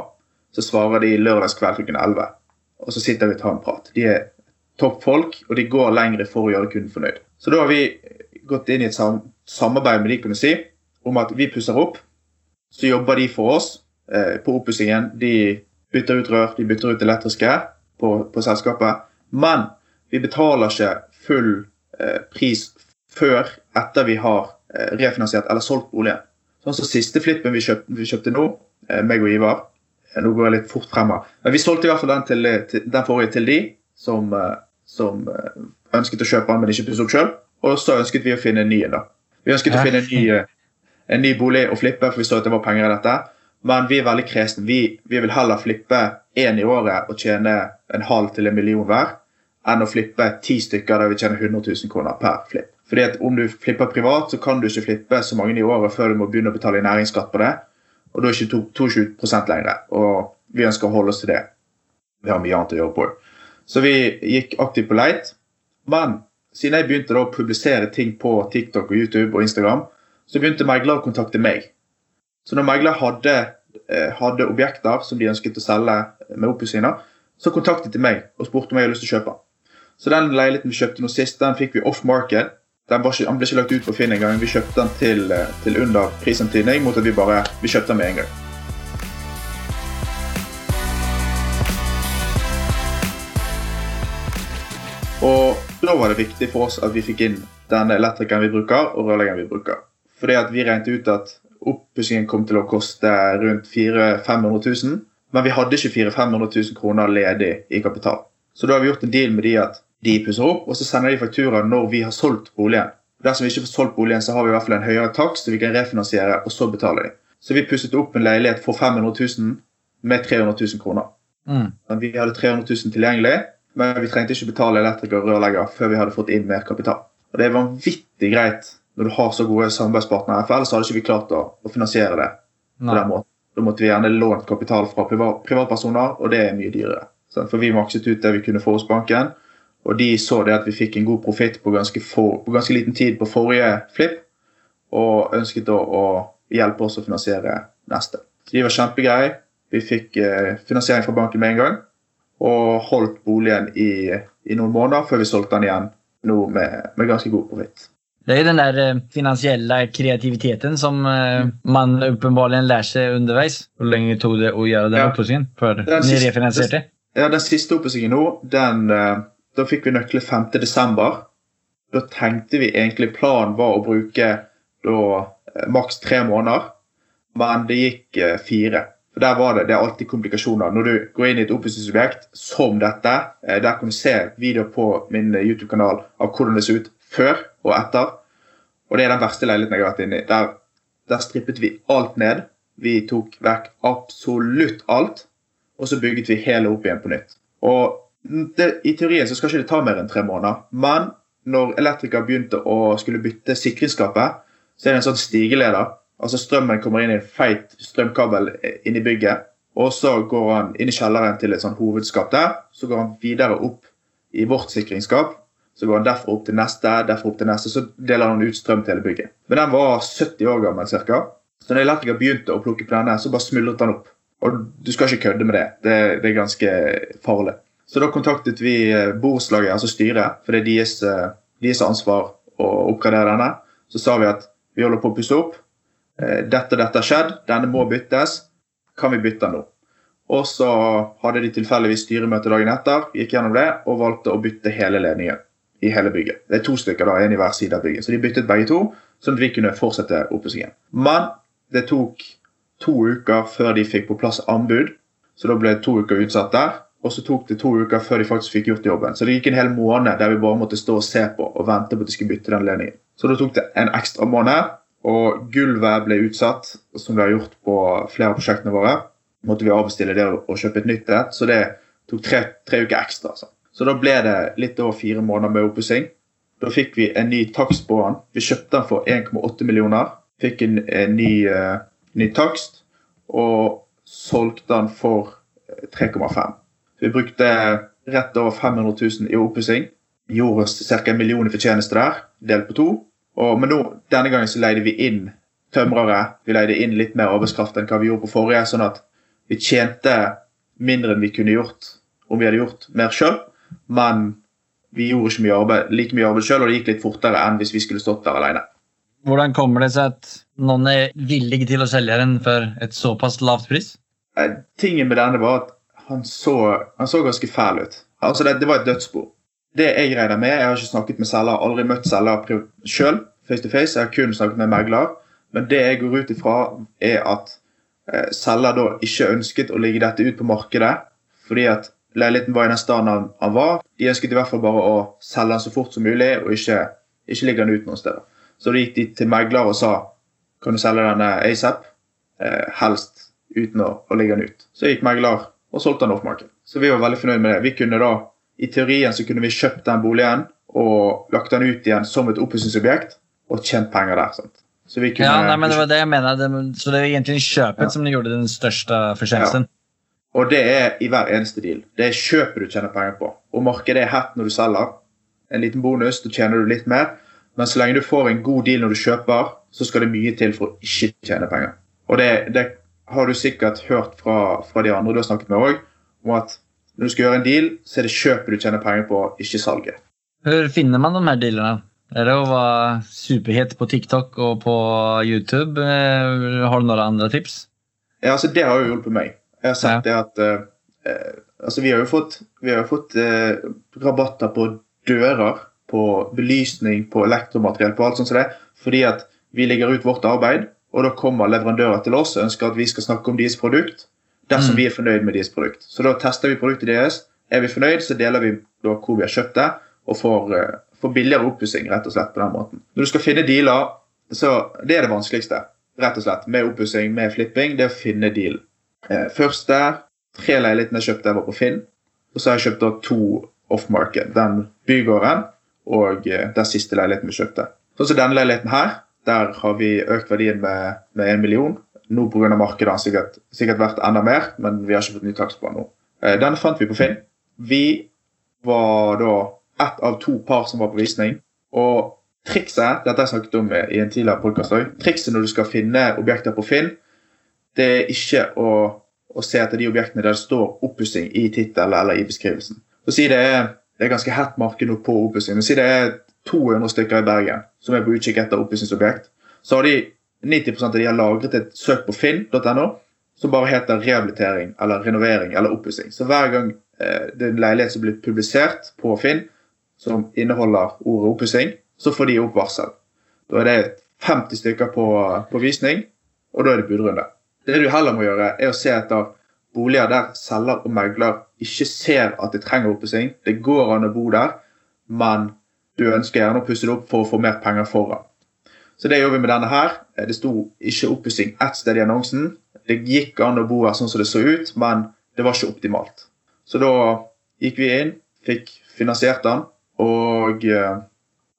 så svarer de lørdagskveld klokken 11. Og så sitter vi og tar en prat. De er toppfolk, og de går lengre for å gjøre kunden fornøyd. Så da har vi gått inn i et sam samarbeid med de, kunne si, om at vi pusser opp. Så jobber de for oss eh, på oppussingen. De bytter ut rør, de bytter ut elektriske på, på selskapet. Men vi betaler ikke full eh, pris før etter vi har eh, refinansiert eller solgt boligen. Sånn som siste flippen vi kjøpte, vi kjøpte nå, eh, meg og Ivar eh, Nå går jeg litt fort frem. Men vi solgte i hvert fall den, til, til, den forrige til de som, eh, som eh, ønsket å kjøpe den, men ikke pusse opp sjøl. Og så ønsket vi å finne en ny en. da. Vi ønsket å finne en ny, en ny bolig å flippe, for vi så at det var penger i dette. Men vi er veldig kresne. Vi, vi, vil heller flippe én i året og tjene en halv til en million hver, enn å flippe ti stykker der vi tjener 100 000 kroner per flipp. Fordi at Om du flipper privat, så kan du ikke flippe så mange i året før du må begynne å betale næringsskatt på det. Og da er ikke 22% lenger. Og vi ønsker å holde oss til det. Vi har mye annet å gjøre på. Så vi gikk aktivt på leit. Men siden jeg begynte å publisere ting på TikTok og YouTube og Instagram, så begynte meglere å kontakte meg. Så når meglere hadde, eh, hadde, objekter som de ønsket å selge med oppussinger, så kontaktet de meg og spurte om jeg hadde lyst til å kjøpe. Så den leiligheten vi kjøpte nå sist, den fikk vi off market. Den, ikke, den ble ikke lagt ut på Finn engang. Vi kjøpte den til, eh, til under prisantydning mot at vi bare vi kjøpte den med en gang. Og da var det viktig for oss at vi fikk inn den elektrikeren vi bruker, og rørleggeren vi bruker. Fordi at vi regnet ut at oppussingen kom til å koste rundt 400 500 000. Men vi hadde ikke 400 500 000 kroner ledig i kapital. Så da har vi gjort en deal med de at de pusser opp, og så sender de faktura når vi har solgt boligen. Dersom vi ikke får solgt boligen, så har vi i hvert fall en høyere takst, så vi kan refinansiere, og så betaler de. Så vi pusset opp en leilighet for 500 000 med 300 000 kroner. Mm. Men vi hadde 300 000 tilgjengelig, men vi trengte ikke betale elektriker og rørlegger før vi hadde fått inn mer kapital. Og det er vanvittig greit når du har så gode samarbeidspartnere, for ellers hadde ikke vi klart å, å finansiere det. på den måten. Da måtte vi gjerne lånt kapital fra privat, privatpersoner, og det er mye dyrere. For vi makset ut det vi kunne få hos banken, og de så det at vi fikk en god profitt på, på ganske liten tid på forrige flipp, og ønsket da å hjelpe oss å finansiere neste. Så de var kjempegreie. Vi fikk eh, finansiering fra banken med en gang, og holdt boligen i, i noen måneder før vi solgte den igjen nå med, med ganske god profitt. Det er den der finansielle kreativiteten som eh, man åpenbart lærer seg underveis. Hvor lenge tog det å gjøre den Ja. oppussingen før Den ni refinansierte? Ja, Den siste oppussingen nå, den, eh, da fikk vi nøkler 5. desember. Da tenkte vi egentlig planen var å bruke da eh, maks tre måneder, men det gikk eh, fire. For der var det, det er alltid komplikasjoner. Når du går inn i et oppussingsobjekt som dette, eh, der kan du se videoer på min eh, YouTube-kanal av hvordan det ser ut før og etter. Og det er den verste leiligheten jeg har vært inne i. Der, der strippet vi alt ned. Vi tok vekk absolutt alt og så bygget vi hele opp igjen på nytt. Og det, I teorien så skal ikke det ta mer enn tre måneder, men når elektriker begynte å skulle bytte sikringsskapet, så er det en sånn stigeleder. Altså Strømmen kommer inn i en feit strømkabel inn i bygget, og så går han inn i kjelleren til et sånn hovedskap der. Så går han videre opp i vårt sikringsskap. Så går han derfra opp til neste, derfra opp til neste, så deler han ut strøm til hele bygget. Men den var 70 år gammel ca. Så når elektriker begynte å plukke på denne, så bare smuldret den opp. Og du skal ikke kødde med det. Det, det er ganske farlig. Så da kontaktet vi eh, borettslaget, altså styret, for det er deres, eh, deres ansvar å oppgradere denne. Så sa vi at vi holder på å pusse opp. Eh, Dette og dette har skjedd. Denne må byttes. Kan vi bytte den nå? Og så hadde de tilfeldigvis styremøte dagen etter, gikk gjennom det og valgte å bytte hele ledningen i hele bygget. Det er to stykker, da, en i hver side av bygget. Så de byttet begge to, sånn at vi kunne fortsette oppussingen. Men det tok to uker før de fikk på plass anbud, så da ble det to uker utsatt der. Og så tok det to uker før de faktisk fikk gjort jobben. Så det gikk en hel måned der vi bare måtte stå og se på og vente på at de skulle bytte den ledningen. Så da tok det en ekstra måned, og gulvet ble utsatt, som vi har gjort på flere av prosjektene våre. Måtte vi avbestille det og kjøpe et nytt et, så det tok tre, tre uker ekstra. Så. Så da ble det litt over fire måneder med oppussing. Da fikk vi en ny takst på den. Vi kjøpte den for 1,8 millioner. Fikk en, en ny, uh, ny takst og solgte den for eh, 3,5. Vi brukte rett over 500 000 i oppussing. Gjorde oss ca. en million i fortjeneste der, delt på to. Og, men nå, denne gangen så leide vi inn tømrere. Vi leide inn litt mer arbeidskraft enn hva vi gjorde på forrige. sånn at vi tjente mindre enn vi kunne gjort om vi hadde gjort mer sjøl. Men vi gjorde ikke mye arbeid, like mye arbeid sjøl, og det gikk litt fortere enn hvis vi skulle stått der alene. Hvordan kommer det seg at noen er villig til å selge den for et såpass lavt pris? Eh, Tingen med denne var at han så, han så ganske fæl ut. Altså det, det var et dødsbo. Det jeg regner med, Jeg har ikke snakket med selger, aldri møtt selger sjøl. Face to face, jeg har kun snakket med megler. Men det jeg går ut ifra, er at eh, selger da ikke ønsket å ligge dette ut på markedet. Fordi at leiligheten var i den standen han, han var. De ønsket i hvert fall bare å selge den så fort som mulig, og ikke, ikke ligge den ut noen steder. Så da gikk de til megler og sa kan du selge denne ASAP, eh, helst uten å, å ligge den ut. Så gikk megler og solgte den off-market. Så vi var veldig fornøyd med det. Vi kunne da, I teorien så kunne vi kjøpt den boligen og lagt den ut igjen som et oppussingsobjekt og tjent penger der. sant? Så vi kunne, Ja, nei, men det var det jeg mener. Det, så det er egentlig kjøpet Ja. som gjorde den største fortjenesten. Og det er i hver eneste deal. Det er kjøpet du tjener penger på. Og markedet er hett når du selger. En liten bonus, da tjener du litt mer. Men så lenge du får en god deal når du kjøper, så skal det mye til for å ikke tjene penger. Og det, det har du sikkert hørt fra, fra de andre du har snakket med òg, om at når du skal gjøre en deal, så er det kjøpet du tjener penger på, ikke salget. Hvor finner man de her dealene? Er det å være superhet på TikTok og på YouTube? Eh, Har du noen andre tips? Ja, altså Det har jo hjulpet meg. Jeg har sett Ja. det at eh, altså Vi har jo fått, vi har fått uh, rabatter på dører, på belysning, på elektromateriell, på alt sånt som det. Fordi at vi legger ut vårt arbeid, og da kommer leverandører til oss og ønsker at vi skal snakke om deres produkt dersom Mm. vi er fornøyd med deres produkt. Så da tester vi produktet deres. Er vi fornøyd, så deler vi da hvor vi har kjøpt det, og får, eh, får billigere oppussing rett og slett på den måten. Når du skal finne dealer, så det er det vanskeligste rett og slett, med oppussing, med flipping, det er å finne deal. Først der, tre leilighetene jeg kjøpte, var på Finn. Og så har jeg kjøpt da to off-market. Den bygården og eh, den siste leiligheten vi kjøpte. Sånn som denne leiligheten her, der har vi økt verdien med, med million. Nå pga. markedet har sikkert, sikkert vært enda mer, men vi har ikke fått ny takst på den nå. Eh, denne fant vi på Finn. Vi var da ett av to par som var på visning. Og trikset dette har jeg snakket om i en tidligere podcast trikset når du skal finne objekter på Finn, det er ikke å, å se etter de objektene der det står oppussing i tittelen eller i beskrivelsen. Så si det er, det er ganske hett marked nå på oppussing. Si det er 200 stykker i Bergen som er på utkikk etter oppussingsobjekt. Så har de 90% av de har lagret et søk på finn.no som bare heter rehabilitering eller renovering eller oppussing. Så hver gang eh, det er en leilighet som blir publisert på Finn som inneholder ordet oppussing, så får de opp varsel. Da er det 50 stykker på, på visning, og da er det budrunde. Det du heller må gjøre, er å se etter boliger der selger og megler ikke ser at de trenger oppussing. Det går an å bo der, men du ønsker gjerne å pusse det opp for å få mer penger foran. Så det gjør vi med denne her. Det sto ikke oppussing ett sted i annonsen. Det gikk an å bo her sånn som det så ut, men det var ikke optimalt. Så da gikk vi inn, fikk finansiert den, og uh,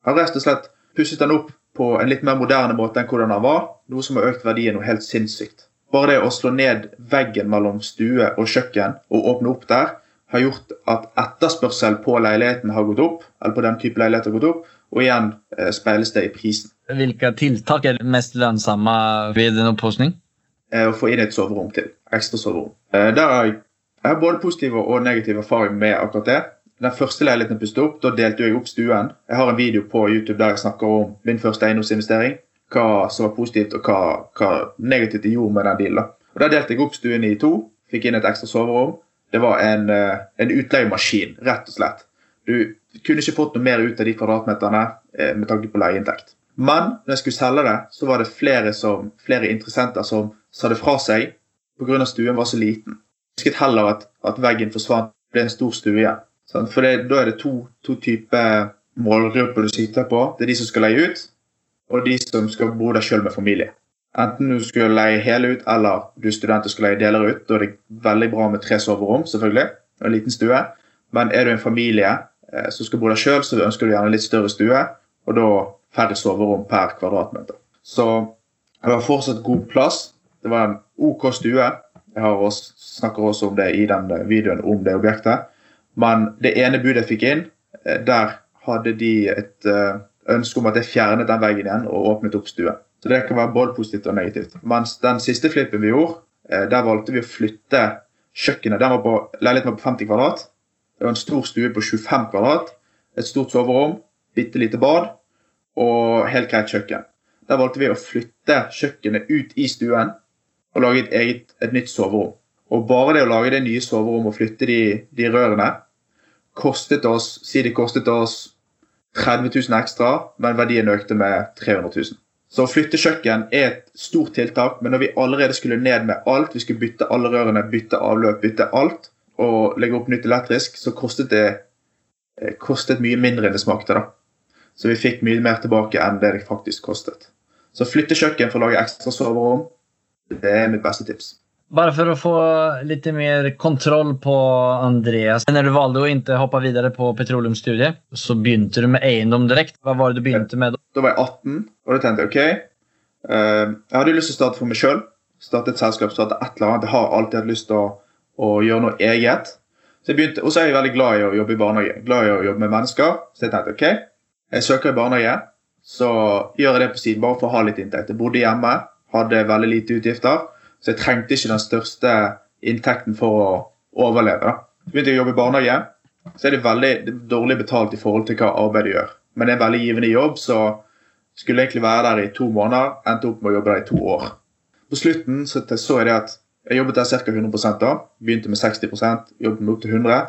har rett og slett pusset den opp på en litt mer moderne måte enn hvordan den var. Noe som har økt verdien noe helt sinnssykt. Bare det å slå ned veggen mellom stue og kjøkken og åpne opp der, har gjort at etterspørsel på leiligheten har gått opp, eller på den type leilighet har gått opp, og igjen eh, speiles det i prisen. Hvilke tiltak er det mest lønnsomme ved en oppussing? Eh, å få inn et soverom til. Ekstra soverom. Eh, der har jeg, jeg har både positiv og negativ erfaring med akkurat det. Den første leiligheten jeg opp, da delte jeg opp stuen. Jeg har en video på YouTube der jeg snakker om min første eiendomsinvestering hva som var positivt og hva, hva negativt de gjorde med den dealen. Og Da delte jeg opp stuen i to, fikk inn et ekstra soverom. Det var en, eh, en utleiemaskin, rett og slett. Du kunne ikke fått noe mer ut av de kvadratmeterne med tanke på leieinntekt. Men når jeg skulle selge det, så var det flere, som, flere interessenter som sa det fra seg pga. stuen var så liten. Jeg husket heller at, at veggen forsvant, det ble en stor stue igjen. For det, da er det to, to typer målgrupper du sitter på. Det er de som skal leie ut, og de som skal bo der sjøl med familie. Enten du skal leie hele ut, eller du er student og skal leie deler ut. Da er det veldig bra med tre soverom selvfølgelig, og en liten stue. Men er du en familie eh, som skal bo der sjøl, så ønsker du gjerne litt større stue. Og da færre soverom per kvadratmeter. Så det var fortsatt god plass. Det var en OK stue. Jeg også, snakker også om det i den videoen om det objektet. Men det ene budet jeg fikk inn, eh, der hadde de et uh, ønske om at jeg fjernet den veggen igjen og åpnet opp stuen. Så det kan være både positivt og negativt. Mens den siste flippen vi gjorde, eh, der valgte vi å flytte kjøkkenet. Den var på, leiligheten var på 50 kvadrat. Det var en stor stue på 25 kvadrat. Et stort soverom, bitte lite bad og helt greit kjøkken. Der valgte vi å flytte kjøkkenet ut i stuen og lage et, eget, et nytt soverom. Og bare det å lage det nye soverommet og flytte de, de rørene kostet oss Si det kostet oss 30 000 ekstra, men verdien økte med 300 000. Så å flytte kjøkken er et stort tiltak, men når vi allerede skulle ned med alt, vi skulle bytte alle rørene, bytte avløp, bytte alt, og legge opp nytt elektrisk, så kostet det eh, kostet mye mindre enn det smakte. da. Så vi fikk mye mer tilbake enn det det faktisk kostet. Så flytte kjøkken for å lage ekstra soverom, det er mitt beste tips. Bare for å få litt mer kontroll på Andreas. Når du valgte å ikke hoppe videre på petroleumsstudiet, så begynte du med eiendom direkte. Hva var det du begynte med da? Da var jeg 18, og da tenkte jeg ok. Uh, jeg hadde lyst til å starte for meg sjøl. Starte et selskap, starte et eller annet. Jeg har alltid hatt lyst til å, å gjøre noe eget. Så jeg begynte, Og så er jeg veldig glad i å jobbe i barnehage. Glad i å jobbe med mennesker. Så jeg tenkte ok, jeg søker i barnehage. Så gjør jeg det på siden bare for å ha litt inntekt. Jeg bodde hjemme, hadde veldig lite utgifter. Så jeg trengte ikke den største inntekten for å overleve. Så begynte jeg å jobbe i barnehage. Så er det veldig dårlig betalt i forhold til hva arbeidet gjør. Men det er en veldig givende jobb, så skulle jeg egentlig være der i to måneder. Endte opp med å jobbe der i to år. På slutten så, så jeg det at jeg jobbet der ca. 100 da. Begynte med 60 jobbet med opp til 100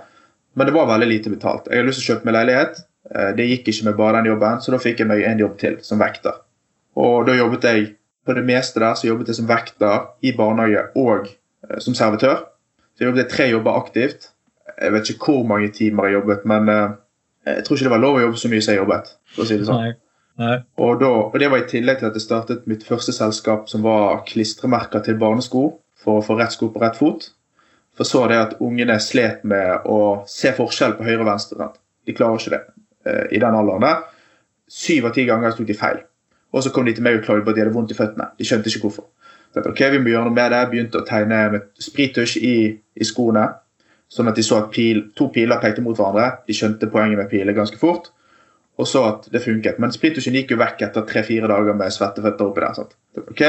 Men det var veldig lite betalt. Jeg hadde lyst til å kjøpe meg leilighet. Eh, det gikk ikke med bare den jobben, så da fikk jeg meg en jobb til som vekter. Og da jobbet jeg på det meste der så jobbet jeg som vekter i barnehage og eh, som servitør. Så jeg jobbet tre jobber aktivt. Jeg vet ikke hvor mange timer jeg jobbet, men eh, jeg tror ikke det var lov å jobbe så mye som jeg jobbet. for å si det sånn. Nei. Nei. Og, da, og, Det var i tillegg til at jeg startet mitt første selskap som var klistremerker til barnesko for å få rett sko på rett fot. For så det at ungene slet med å se forskjell på høyre og venstre. De klarer ikke det. Eh, i den alderen der. Syv av ti ganger tok de feil. Og så kom de til meg og klagde på at de hadde vondt i føttene. De skjønte ikke hvorfor. Så ok, vi må gjøre noe med det. Begynte å tegne med sprittusj i, i skoene. Sånn at de så at pil, to piler pekte mot hverandre. De skjønte poenget med piler ganske fort. Og så at det funket. Men sprittusjen gikk jo vekk etter tre-fire dager med svetteføtter oppi der. Sant? Ok,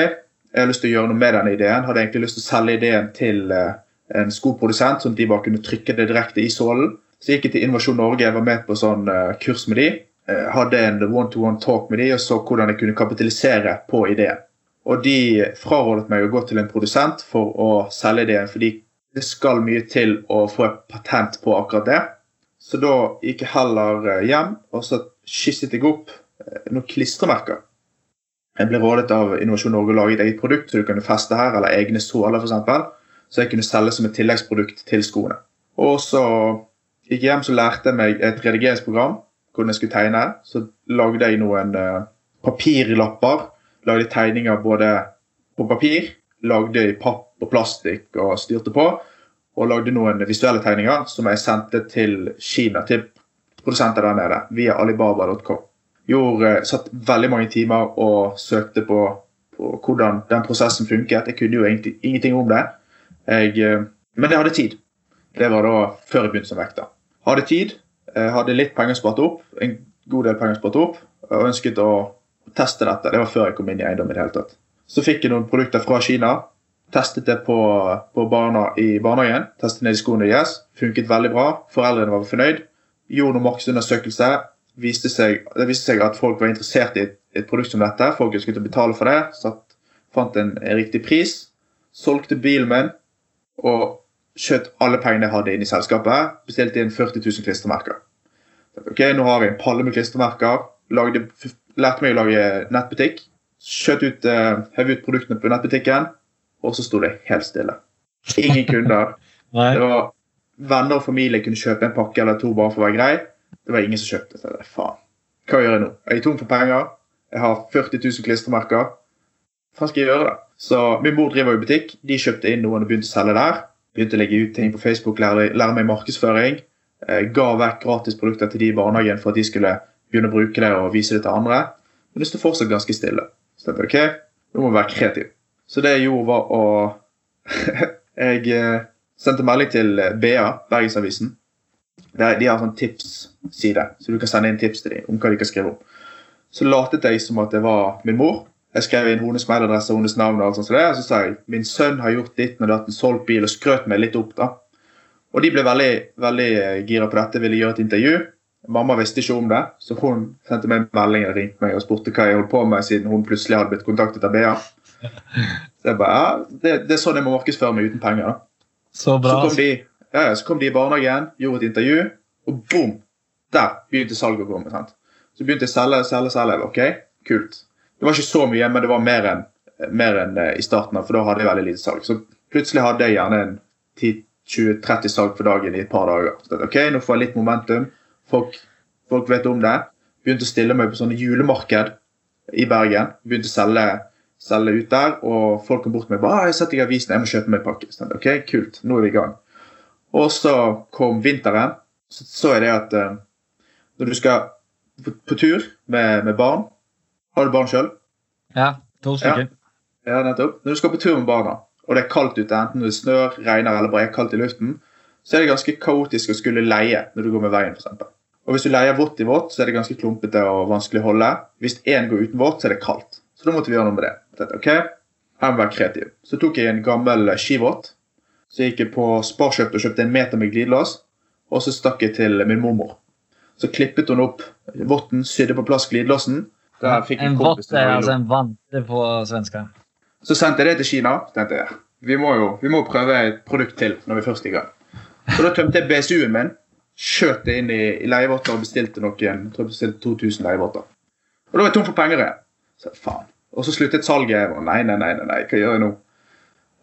Jeg har lyst til å gjøre noe med denne ideen. Hadde egentlig lyst til å selge ideen til eh, en skoprodusent, sånn at de bare kunne trykke det direkte i sålen. Så gikk jeg til Innovasjon Norge, jeg var med på sånn eh, kurs med de. Eh, hadde en one-to-one talk med de og så hvordan jeg kunne kapitalisere på ideen. Og de frarådet meg å gå til en produsent for å selge ideen, fordi det skal mye til å få et patent på akkurat det. Så da gikk jeg heller hjem og så skisset jeg opp noen klistremerker jeg ble rådet av Innovasjon Norge å lage et eget produkt så du kunne feste her, eller egne såler f.eks. Så jeg kunne selge som et tilleggsprodukt til skoene. Og så gikk hjem så lærte jeg meg et redigeringsprogram hvordan jeg skulle tegne. Så lagde jeg noen uh, papirlapper. Lagde tegninger både på papir, lagde i papp og plastikk og styrte på. Og lagde noen visuelle tegninger som jeg sendte til Kina, til produsenter der nede, via alibaba.com gjorde, eh, satt veldig mange timer og søkte på, på, hvordan den prosessen funket. Jeg kunne jo egentlig ingenting om det. Jeg, eh, men jeg hadde tid. Det var da før jeg begynte som vekter. Hadde tid, hadde litt penger spart opp, en god del penger spart opp, og ønsket å teste dette. Det var før jeg kom inn i eiendom i det hele tatt. Så fikk jeg noen produkter fra Kina. Testet det på, på barna i barnehagen. Testet ned i skoene deres. Funket veldig bra. Foreldrene var fornøyd. Gjorde noen markedsundersøkelse viste seg, det viste seg at folk var interessert i et, et produkt som dette. Folk skulle betale for det. Satt, fant en, en, riktig pris. Solgte bilen min og skjøt alle pengene jeg hadde inn i selskapet. Bestilte inn 40 000 klistremerker. Ok, Nå har jeg en palle med klistremerker. Lagde, lærte meg å lage nettbutikk. Skjøt ut, uh, ut produktene på nettbutikken, og så sto det helt stille. Ingen kunder. det var Venner og familie kunne kjøpe en pakke eller to bare for å være grei. Det var ingen som kjøpte. Så jeg, faen, hva gjør jeg nå? Jeg er tom for penger. Jeg har 40 000 klistremerker. Hva skal jeg gjøre, da? Så Min mor driver i butikk. De kjøpte inn noen og begynte å selge der. Begynte å legge ut ting på Facebook, lære, lære meg markedsføring. Eh, ga vekk gratis produkter til de i barnehagen for at de skulle begynne å bruke det og vise det til andre. Men det sto fortsatt ganske stille. Så jeg, ok, nå må være kreativ. Så det jeg gjorde, var å Jeg eh, sendte melding til BA, Bergensavisen, de har sånn tipsside, så du kan sende inn tips til dem om hva de kan skrive om. Så latet jeg som at det var min mor. Jeg skrev inn hennes mailadresse hennes navn. Og alt sånt, så, det, og så sa jeg min sønn har gjort ditt og datt, solgt bil og skrøt meg litt opp. da. Og de ble veldig, veldig eh, gira på dette, ville gjøre et intervju. Mamma visste ikke om det, så hun sendte meg en melding og ringte meg og spurte hva jeg holdt på med, siden hun plutselig hadde blitt kontaktet av BA. Så jeg bare, ja, det, det er sånn jeg må markedsføre meg uten penger. da. Så bra. Så kom de, ja, så kom de i barnehagen, gjorde et intervju, og boom! Der begynte salget å komme. sant? Så begynte jeg å selge, selge, selge. Ok, kult. Det var ikke så mye, men det var mer enn enn eh, i starten, for da hadde jeg veldig lite salg. Så plutselig hadde jeg gjerne en 10-20-30 salg for dagen i et par dager. Så ok, Nå får jeg litt momentum. Folk, folk vet om det. Begynte å stille meg på sånne julemarked i Bergen. Begynte å selge, selge ut der, og folk kom bort meg bare, jeg setter i avisen, jeg må kjøpe meg en pakke. Så, ok, kult, nå er vi i gang. Og så kom vinteren. Så så jeg det at uh, når du skal på, på tur med, med, barn Har du barn sjøl? Ja. To stykker. Ja. ja, nettopp. Når du skal på tur med barna, og det er kaldt ute, enten det snør, regner eller bare er kaldt i luften, så er det ganske kaotisk å skulle leie når du går med veien, f.eks. Og hvis du leier vått i vått, så er det ganske klumpete og vanskelig å holde. Hvis én går uten vått, så er det kaldt. Så da måtte vi gjøre noe med det. Dette, ok? Her må være kreativ. Så tok jeg en gammel skivått. så gikk jeg på Sparkjøpt og kjøpte en meter med glidelås. Og så stakk jeg til min mormor. Så klippet hun opp votten, sydde på plass glidelåsen. En vott er altså en vante på svenska. Så sendte jeg det til Kina. tenkte jeg, Vi må jo vi må prøve et produkt til når vi først er i gang. Så da tømte jeg BSU-en min, skjøt det inn i, i leievotter og bestilte noen jeg tror jeg bestilte 2000 leievotter. Og da var jeg tom for penger igjen. Så faen. Og så sluttet salget. Nei, nei, nei, nei, hva gjør jeg nå?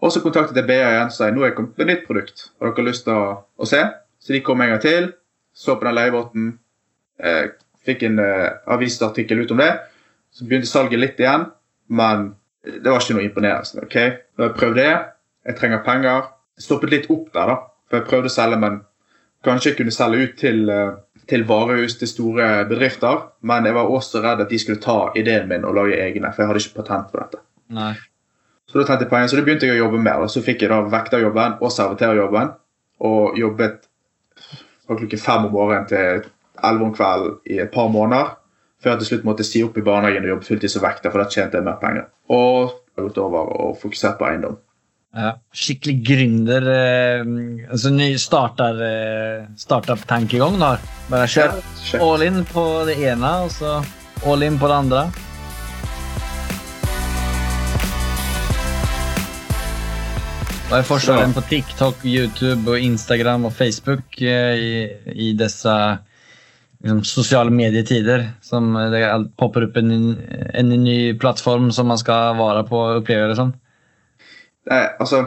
Og så kontaktet jeg BA igjen og sa nå er jeg kommet med nytt produkt. Har dere lyst til å, å, se? Så de kom en gang til, så på den leievotten, eh, fikk en uh, avisartikkel ut om det. Så begynte salget litt igjen, men det var ikke noe imponerende. ok? Da jeg prøvde det, jeg trenger penger. Jeg stoppet litt opp der, da. For jeg prøvde å selge, men kanskje jeg kunne selge ut til, eh, til varehus til store bedrifter. Men jeg var også redd at de skulle ta ideen min og lage egne, for jeg hadde ikke patent på dette. Nei. Så da tjente jeg penger, så da begynte jeg å jobbe mer. og Så fikk jeg da vekterjobben og servitørjobben. Og jobbet fra klokken fem om morgenen til elleve om kvelden i et par måneder. Før jeg til slutt måtte si opp i barnehagen og jobbe fulltid som vekter, for da tjente jeg mer penger. Og jeg har gått over og fokusert på eiendom. Ja. Skikkelig gründer. Eh, altså ny starter, eh, startup-tankegang. Bare kjør all in på det ene, og så all in på det andre. Hva er forskjellen på TikTok, YouTube, og Instagram og Facebook eh, i, i disse liksom, sosiale medietider? Som det popper opp en, en ny plattform som man skal være på og oppleve Liksom. som? Nei, altså,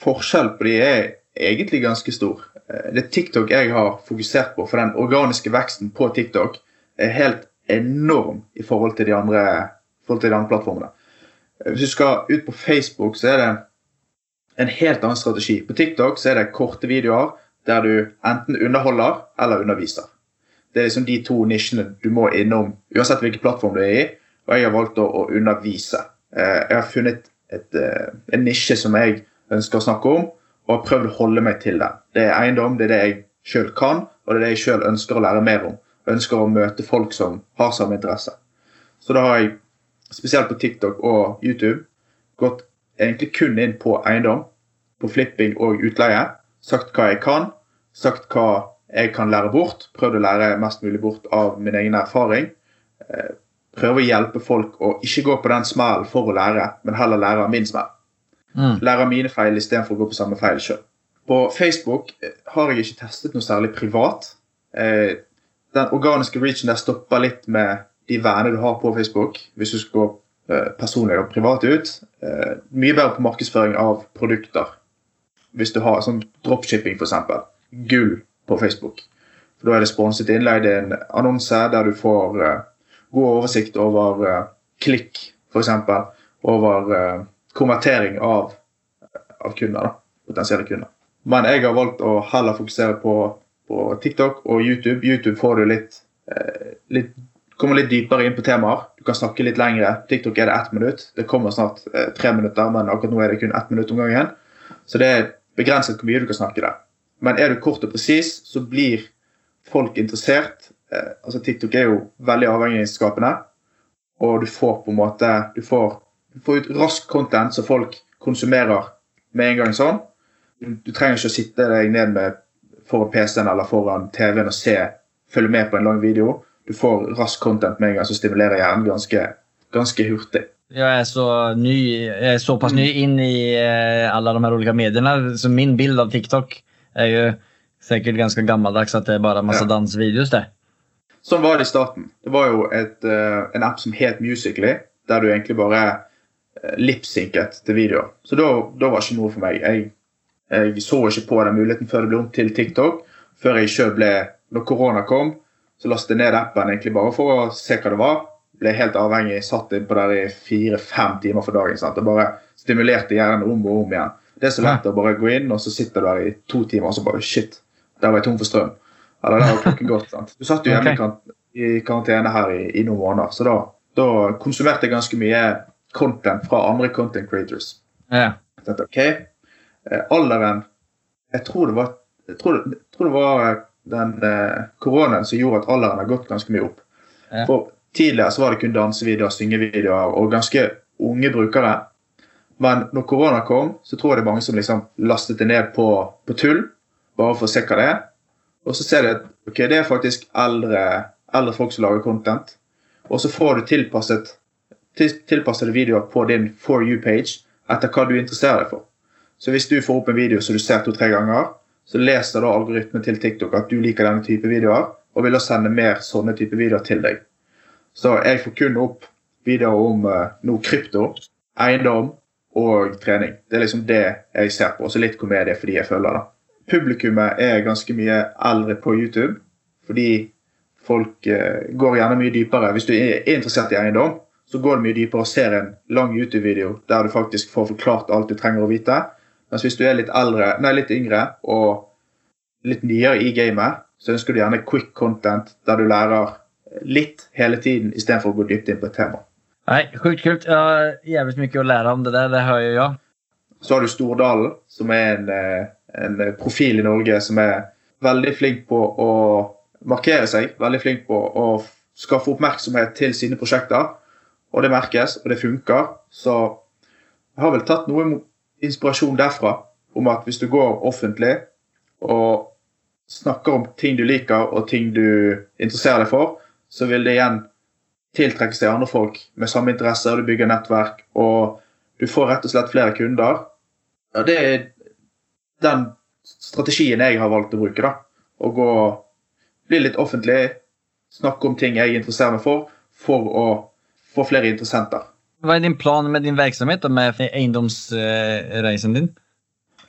Forskjell på de er egentlig ganske stor. Eh, Det TikTok jeg har fokusert på, for den organiske veksten på TikTok er helt enorm i forhold til de andre, forhold til de andre plattformene. Eh, Hvis du skal ut på Facebook, så er det en helt annen strategi. På TikTok så er det korte videoer der du enten underholder eller underviser. Det er liksom de to nisjene du må innom, uansett hvilken plattform du er i. Og jeg har valgt å, å undervise. Eh, Jeg har funnet et, eh, en nisje som jeg ønsker å snakke om, og har prøvd å holde meg til den. Det er eiendom, det er det jeg sjøl kan, og det er det jeg sjøl ønsker å lære mer om. Jeg ønsker å møte folk som har samme interesse. Så da har jeg, spesielt på TikTok og YouTube, gått egentlig kun inn på eiendom, på flipping og utleie. Sagt hva jeg kan, sagt hva jeg kan lære bort. Prøvd å lære mest mulig bort av min egen erfaring. Eh, Prøve å hjelpe folk å ikke gå på den smellen for å lære, men heller lære av min smell. Mm. Lære av mine feil istedenfor å gå på samme feil sjøl. På Facebook eh, har jeg ikke testet noe særlig privat. Eh, Den organiske reachen der stopper litt med de vennene du har på Facebook. Hvis du skal gå personlig og privat ut. Mye bedre på markedsføring av produkter. Hvis du har sånn dropshipping, f.eks. Gull på Facebook. For Da er det sponset innlegg. Det er en annonse der du får eh, god oversikt over eh, klikk, f.eks. Over eh, konvertering av, av kunder. da, Potensielle kunder. Men jeg har valgt å heller fokusere på, på TikTok og YouTube. YouTube får du litt, litt kommer litt dypere inn på temaer. Du kan snakke litt lengre. TikTok er det ett minutt. Det kommer snart tre minutter, men akkurat nå er det kun ett minutt om gangen. Så det er begrenset hvor mye du kan snakke der. Men er du kort og presis, så blir folk interessert. Eh, altså TikTok er jo veldig avhengighetsskapende, og du får på en måte Du får, du får ut rask content som folk konsumerer med en gang sånn. Du, du trenger ikke å sitte deg ned med foran PC-en eller foran TV-en og se, følge med på en lang video. Du får rask content med en gang som stimulerer hjernen ganske, ganske hurtig. Jeg er, så ny, jeg er såpass ny inn i alle de her ulike mediene, Så min bild av TikTok är jo sikkert ganske gammeldags at det er bare masse Ja. dansevideoer. där. Sånn var det i starten. Det var jo et, uh, en app som het Musically, der du egentlig bare uh, lipsynket til videoer. Så da, da var det ikke noe for meg. Jeg, jeg så ikke på den muligheten før det ble om til TikTok. Før jeg selv ble Når korona kom, så lastet jeg ned appen egentlig bare for å se hva det var. Ble helt avhengig, satt inn på der i fire-fem timer for dagen. sant? Det bare stimulerte hjernen om og om igjen. Det er så lett å bare gå inn, og så sitter du der i to timer, og så bare Shit, der var jeg tom for strøm. Eller der var klokken gått. sant? Du satt jo hjemme i i karantene her i, i noen måneder, så da, da konsumerte jeg ganske mye content fra andre content creators. Ja. Jeg tenkte, ok, eh, alderen Jeg tror det var, jeg tror, det- jeg tror det var eh, den eh, koronaen som gjorde at alderen har gått ganske mye opp. Ja. For Tidligere så var det kun dansevideoer, syngevideoer og ganske unge brukere. Men når korona kom, så tror jeg det er mange som liksom lastet det ned på, på tull. Bare for å se hva det er. Og så ser de at ok, det er faktisk eldre, eldre folk som lager content. Og så får du tilpasset, til, tilpassede videoer på din For you-page etter hva du interesserer deg for. Så hvis du får opp en video som du ser to-tre ganger, så leser da algoritmen til TikTok at du liker denne type videoer, og vil da sende mer sånne type videoer til deg. Så jeg får kun opp videoer om uh, noe krypto, eiendom og trening. Det er liksom det jeg ser på. Og så litt komedie fordi jeg følger det. Publikummet er ganske mye eldre på YouTube, fordi folk eh, går gjerne mye dypere. Hvis du er interessert i eiendom, så går det mye dypere og ser en lang YouTube-video der du faktisk får forklart alt du trenger å vite. Mens hvis du er litt, eldre, nei, litt yngre og litt nyere i gamet, så ønsker du gjerne quick content der du lærer litt hele tiden istedenfor å gå dypt inn på et tema. Nei, Sjukt kult. Jeg har jævlig mye å lære om det der. Det hører jeg. Så har du Stordalen, som er en, eh, en profil i Norge som er veldig flink på å markere seg. Veldig flink på å skaffe oppmerksomhet til sine prosjekter. Og det merkes, og det funker. Så jeg har vel tatt noe inspirasjon derfra om at hvis du går offentlig og snakker om ting du liker og ting du interesserer deg for, så vil det igjen tiltrekke seg andre folk med samme interesser. Du bygger nettverk, og du får rett og slett flere kunder. Ja, det er den strategien jeg har valgt å bruke. da. Å gå, bli litt offentlig, snakke om ting jeg interesserer meg for, for å få flere interessenter. Hva er din plan med din virksomhet og med eiendomsreisen din?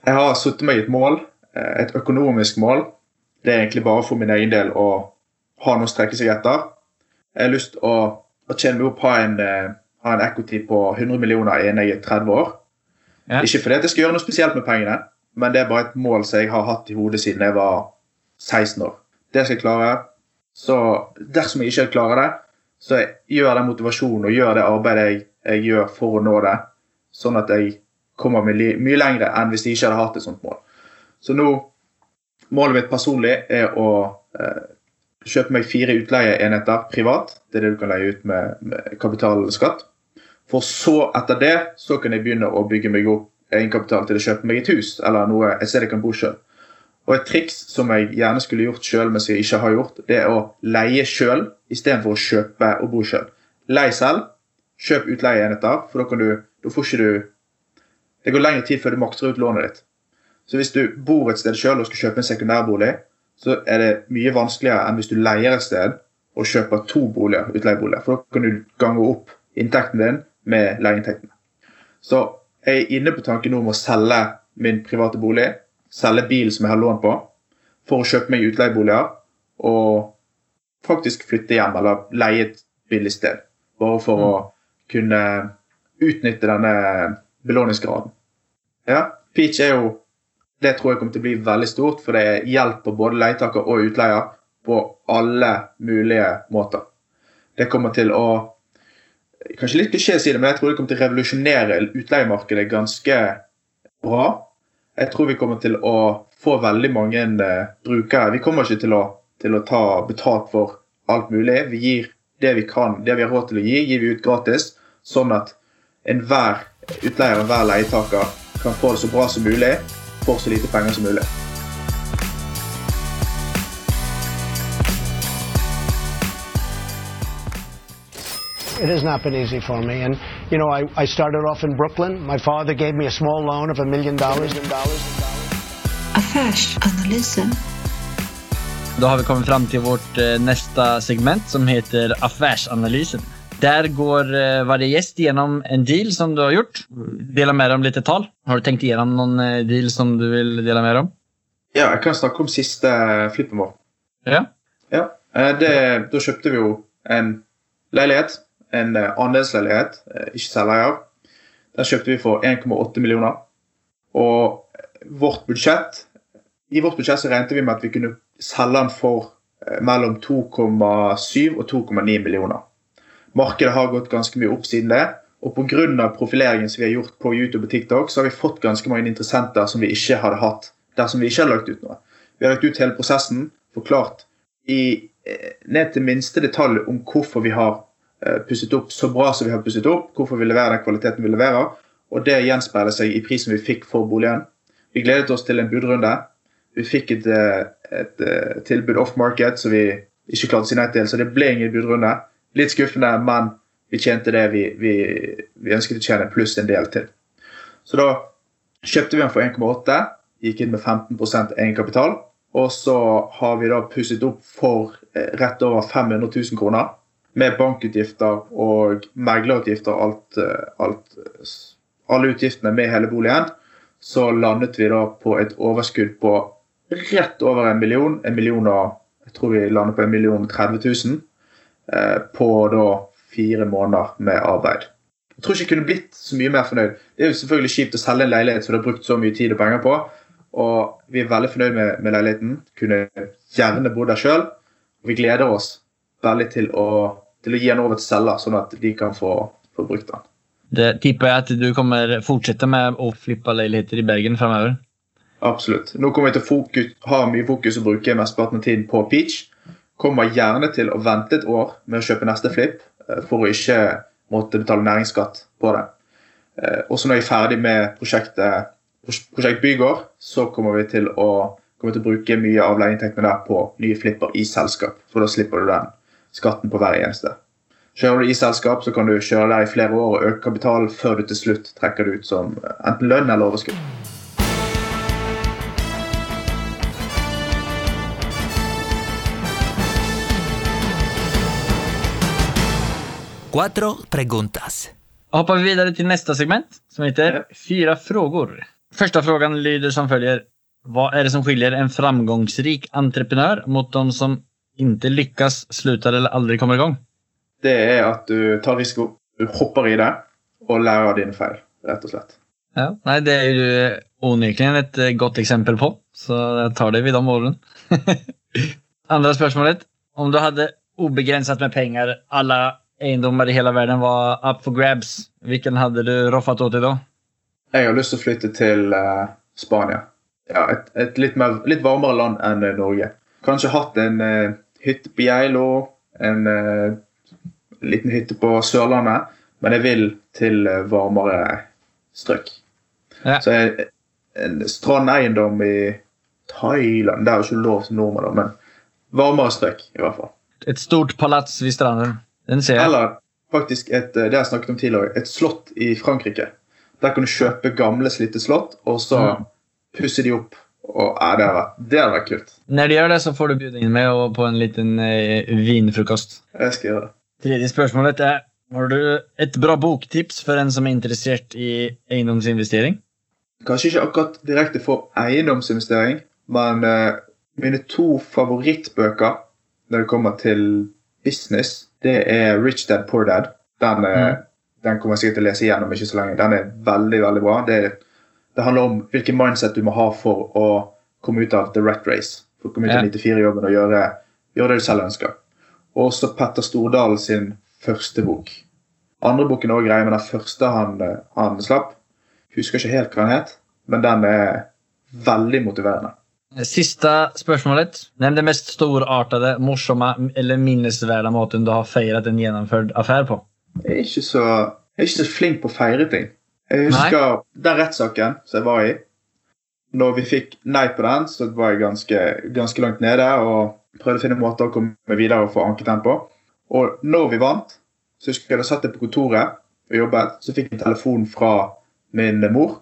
Jeg har satt meg et mål, eh, et økonomisk mål. Det er egentlig bare for min egen del å ha noe å strekke seg etter. Jeg har lyst å, å tjene meg opp, ha en, uh, ha en equity på 100 millioner innen jeg er 30 år. Ja. Ikke fordi jeg skal gjøre noe spesielt med pengene, men det er bare et mål som jeg har hatt i hodet siden jeg var 16 år. Det skal jeg klare. Så dersom jeg ikke klarer det, så gjør den motivasjonen og gjør det arbeidet jeg, jeg gjør for å nå det, sånn at jeg kommer mye lenger enn hvis jeg ikke hadde hatt et sånt mål. Så nå Målet mitt personlig er å eh, kjøpe meg fire utleieenheter privat. Det er det du kan leie ut med, med kapitalskatt. For så, etter det, så kan jeg begynne å bygge meg opp egenkapital til å kjøpe meg et hus eller noe jeg ser jeg kan bo sjøl. Og et triks som jeg gjerne skulle gjort sjøl, men som jeg ikke har gjort, det er å leie sjøl istedenfor å kjøpe og bo sjøl. Lei selv, kjøp utleieenheter, for da kan du Da får ikke du Det går lengre tid før du makter ut lånet ditt. Så hvis du bor et sted sjøl og skal kjøpe en sekundærbolig, så er det mye vanskeligere enn hvis du leier et sted og kjøper to boliger, utleieboliger. For da kan du gange opp inntekten din med leieinntektene. Så jeg er inne på tanken nå om å selge min private bolig, selge bilen som jeg har lånt på, for å kjøpe meg utleieboliger og faktisk flytte hjem eller leie et billig sted. Bare for mm. å kunne utnytte denne belåningsgraden. Ja, Peach er jo det tror jeg kommer til å bli veldig stort, for det hjelper både leietaker og utleier på alle mulige måter. Det kommer til å Kanskje litt klisjé å si det, men jeg tror det kommer til å revolusjonere utleiemarkedet ganske bra. Jeg tror vi kommer til å få veldig mange uh, brukere. Vi kommer ikke til å, til å, ta betalt for alt mulig. Vi gir det vi kan, det vi har råd til å gi, gir vi ut gratis. Sånn at enhver utleier og enhver leietaker kan få det så bra som mulig for så lite penger som mulig. It has not been easy for me. And, you know, I, I started off in Brooklyn. My father gave me a small loan of a million dollars. Affärsanalyse. Då har vi kommit fram till vårt eh, nästa segment som heter Affärsanalysen. Der går eh, varje gäst igenom en deal som du har gjort. Dela med deg om lite tall. Har du tenkt gjennom noen eh, deal som du vil dele med deg om? Ja, jeg kan snakke om siste flippen vår. Ja. ja. Eh, det, da kjøpte vi jo en leilighet. En andelsleilighet, ikke selveier. Den kjøpte vi for 1,8 millioner. Og vårt budsjett I vårt budsjett så regnet vi med at vi kunne selge den for mellom 2,7 og 2,9 millioner. Markedet har gått ganske mye opp siden det. Og pga. profileringen som vi har gjort på YouTube og TikTok, så har vi fått ganske mange interessenter som vi ikke hadde hatt dersom vi ikke hadde lagt ut noe. Vi har lagt ut hele prosessen, forklart i, eh, ned til minste detalj om hvorfor vi har eh, pusset opp så bra som vi har pusset opp, hvorfor vi leverer den kvaliteten vi leverer. Og det gjenspeiler seg i prisen vi fikk for boligen. Vi gledet oss til en budrunde. Vi fikk et, eh, et, et tilbud off market som vi ikke klarte å si nei til, så det ble ingen budrunde. Litt skuffende, men vi tjente det vi, vi, vi ønsket å tjene, pluss en del til. Så da kjøpte vi den for 1,8, gikk inn med 15% egenkapital. Og så har vi da pusset opp for eh, rett over 500 000 kroner. Med bankutgifter og meglerutgifter, alt, eh, alt, alle utgiftene med hele boligen. Så landet vi da på et overskudd på rett over en million. En million og, jeg tror vi landet på en million 30 000. Eh, på da fire måneder med arbeid. Jeg tror ikke jeg kunne blitt så mye mer fornøyd. Det er jo selvfølgelig kjipt å selge en leilighet som du har brukt så mye tid og penger på, Og vi er veldig fornøyd med, med leiligheten. Kunne gjerne bodd der sjøl. Og vi gleder oss veldig til å, til å gi den over til selger, sånn at de kan få, få brukt den. Det tipper jeg at du kommer fortsette med å flippe leiligheter i Bergen fremover. Absolutt. Nå kommer vi til å fokus, ha mye fokus og bruke mesteparten av tiden på Peach. Kommer gjerne til å vente et år med å kjøpe neste flip eh, for å ikke måtte betale næringsskatt på det. Også og så når jeg er ferdig med prosjektet, prosjekt Bygård, så kommer vi til å, til å bruke mye av leieinntektene der på nye flipper i selskap. For da slipper du den skatten på hver eneste. Kjører du i selskap, så kan du kjøre der i flere år og øke kapitalen før du til slutt trekker det ut som enten lønn eller overskudd. Cuatro preguntas. Hoppar vi vidare till nästa segment som heter Fyra frågor. Första frågan lyder som följer. Vad är det som skiljer en framgångsrik entreprenör mot de som inte lyckas, slutar eller aldrig kommer igång? Det er at du tar risiko, du hopper i det og lærer av dine feil, rett og slett. Ja, nei, det er jo onekligen et eh, godt eksempel på, så jeg tar det vid de åren. Andra spørsmålet. Om du hadde ubegränsat med penger, alle eiendommer i hele verden var up for grabs, hvilken hadde du roffet åt i da? Jeg har lyst til å flytte til uh, Spania. Ja, et, et litt, mer, litt varmere land enn uh, Norge. Kanskje hatt en uh, hytte på Geilo, en liten hytte på Sørlandet, men jeg vil til varmere strøk. Ja. Så jeg, en strandeiendom i Thailand Det er jo ikke lov som nordmann, men varmere strøk i hvert fall. Et stort palats ved stranden. Den ser jeg. Eller faktisk et, eh, det jeg snakket om tidligere, et slott i Frankrike. Der kan du kjøpe gamle, slitte slott, og så Mm. pusse de opp. Og, ja, det hadde vært, det hadde vært kult. Når du gjør det, så får du bjude inn med på en liten eh, vinfrokost. Jeg skal gjøre det. Tredje spørsmålet er Har du et bra boktips for en som er interessert i eiendomsinvestering? Kanskje ikke akkurat direkte for eiendomsinvestering, men eh, mine to favorittbøker når det kommer til business, det er Rich Dad Poor Dad. Den, eh, Mm. den kommer jeg sikkert til å lese igjennom ikke så lenge. Den er veldig veldig bra. Det, det handler om hvilken mindset du må ha for å komme ut av the rat race. For å komme ut av 94-jobben og gjøre, gjøre det du selv ønsker. Og også Petter Stordalen sin første bok. Andre boken er også grei, men den første han, eh, han slapp, husker ikke helt hva den het, men den er veldig motiverende. Sista spørsmålet. Nevn det mest storartede, morsomme eller minnesverdige måten du har feiret en gjennomført affære på. Jeg er ikke så, jeg er ikke så flink på å feire ting. Jeg husker den rettssaken som jeg var i. Når vi fikk nei på den, så var jeg ganske, ganske langt nede og prøvde å finne måter å komme videre og få anket den på. Og når vi vant, så husker jeg da satt jeg på kontoret og jobbet, så fikk jeg en telefon fra min mor,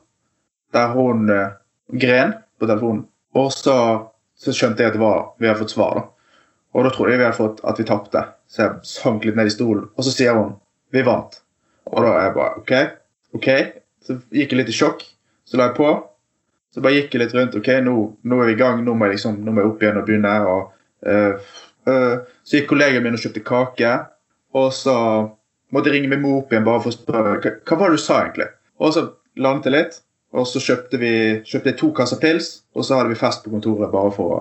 der hun uh, gren på telefonen. Og så, så skjønte jeg at var, vi hadde fått svar. da. Og da trodde jeg vi hadde fått at vi tapte, så jeg sank litt ned i stolen. Og så sier hun vi vant. Og da er jeg bare OK. ok. Så gikk jeg litt i sjokk. Så la jeg på. Så bare gikk jeg litt rundt. OK, nå, nå er vi i gang. Nå må jeg liksom, nå må jeg opp igjen og begynne. Og, øh, øh. Så gikk kollegaen min og kjøpte kake. Og så måtte jeg ringe min mor opp igjen bare for å spørre hva, hva var det du sa egentlig. Og så landet jeg litt. Og så kjøpte vi kjøpte to kasser pils, og så hadde vi fest på kontoret bare for å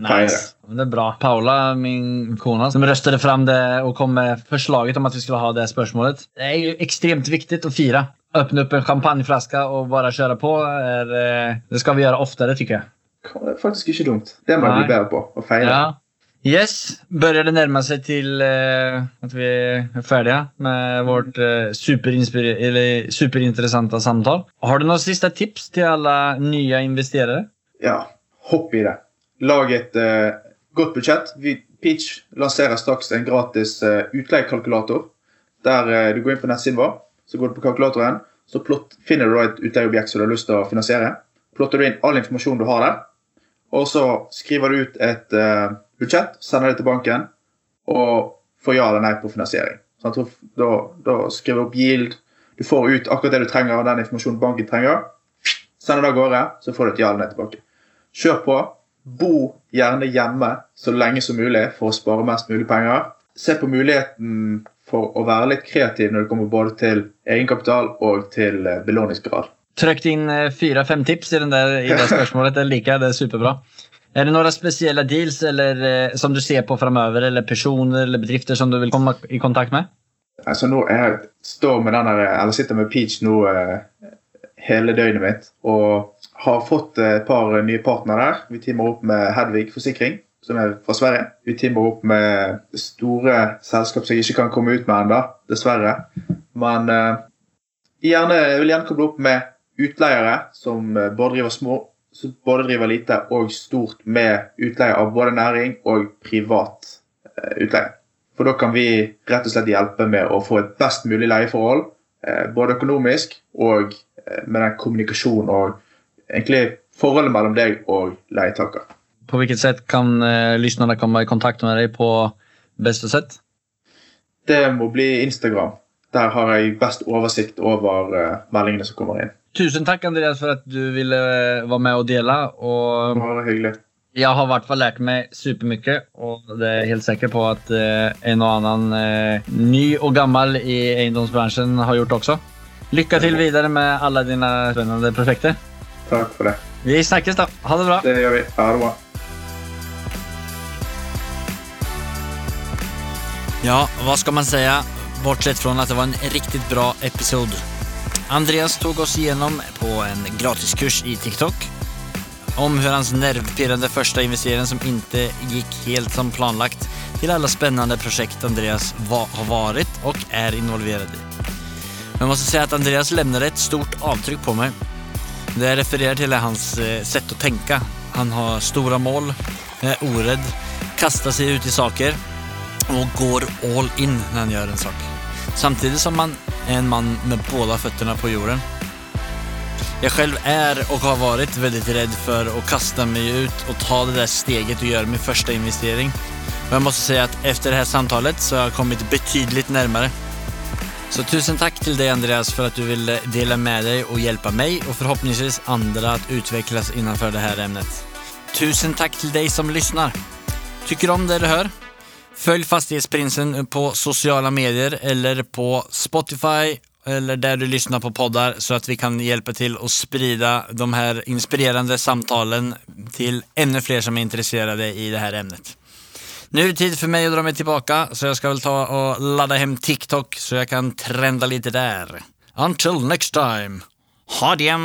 Nice. Det er bra. Paula, min kone, som røstet fram det og kom med forslaget om at vi skulle ha det spørsmålet. Det er jo ekstremt viktig å fire. Åpne opp en champagneflaske og bare kjøre på. Er, eh, det skal vi gjøre oftere, tykker jeg. Det er faktisk ikke dumt. Det må jeg bli bedre på. Å feire. Ja. Yes, Bør det nærme seg til at att vi er ferdige med vårt uh, superinteressante eller superintressanta. Har du noen siste tips til alle nye investerere? ja, hopp i det. Lag et uh, godt budsjett. Peach lanserer straks en gratis uh, utleiekalkulator. Der eh, du går inn på nettsiden vår, så går du på kalkulatoren, så plott, finner du et utleieobjekt som du har lyst til å finansiere. Plotter du inn all informasjon du har der, og så skriver du ut et eh, budsjett, sender det til banken, og får ja eller nei på finansiering. Sånn, da, da skriver du opp yield, du får ut akkurat det du trenger av den informasjonen banken trenger. Sender det av gårde, så får du et ja eller nei tilbake. Kjør på. Bo gjerne hjemme så lenge som mulig for å spare mest mulig penger. Se på muligheten for å være litt kreativ når det kommer både til egenkapital og til eh, belåningsgrad. Trykk inn eh, fire-fem tips i, den der, i det spørsmålet. Det liker jeg. Det er superbra. Er det noen spesielle deals eller, eh, som du ser på framover, eller personer eller bedrifter som du vil komme i kontakt med? Altså nå jeg står med den eller sitter med Peach nå eh, hele døgnet mitt og har fått et par nye partnere der. Vi teamer opp med Hedvig Forsikring, som er fra Sverige. Vi teamer opp med store selskap som jeg ikke kan komme ut med ennå, dessverre. Men eh, gjerne, jeg vil gjerne koble opp med utleiere som eh, både driver små som både driver lite og stort med utleie av både næring og privat eh, utleie. For da kan vi rett og slett hjelpe med å få et best mulig leieforhold, eh, både økonomisk og eh, med den kommunikasjonen og egentlig forholdet mellom deg og leietaker. På hvilket sett kan lytterne komme i kontakt med deg på beste sett? Det må bli Instagram. Der har jeg best oversikt over meldingene som kommer inn. Tusen takk, Andreas, for at du ville være med og dele. Og Bare hyggelig. jeg har i hvert fall lært meg supermye, og det er helt sikker på at eh, en og annen eh, ny og gammel i eiendomsbransjen har gjort også. Lykke til videre med alle dine spennende prosjekter. Takk for det. Vi snakkes, da. Ha det bra. Det gjør vi. Ha det bra. Ja, hva skal man si? Bortsett fra at det var en riktig bra episod. Andreas tog oss igjennom på en gratiskurs i TikTok om hans nervpirrande första investering som inte gick helt som planlagt till alla spännande projekt Andreas har varit och är involverad i. Jag måste säga att Andreas lämnade ett stort avtryck på mig. Det jag refererar till hans eh, sätt att tänka. Han har stora mål, är orädd, kastar sig ut i saker och går all in när han gör en sak. Samtidigt som man är en man med båda fötterna på jorden. Jag själv är och har varit väldigt rädd för att kasta mig ut och ta det där steget och göra min första investering. Men jag måste säga att efter det här samtalet så har jag kommit betydligt närmare. Så tusen tack till dig Andreas för att du ville dela med dig och hjälpa mig och förhoppningsvis andra att utvecklas innanför det här ämnet. Tusen tack till dig som lyssnar. Tycker du om det du hör? Följ Fastighetsprinsen på sociala medier eller på Spotify eller där du lyssnar på poddar så att vi kan hjälpa till att sprida de här inspirerande samtalen till ännu fler som är intresserade i det här ämnet. Nu är det tid för mig att dra mig tillbaka så jag ska väl ta och ladda hem TikTok så jag kan trenda lite där. Until next time. Ha det!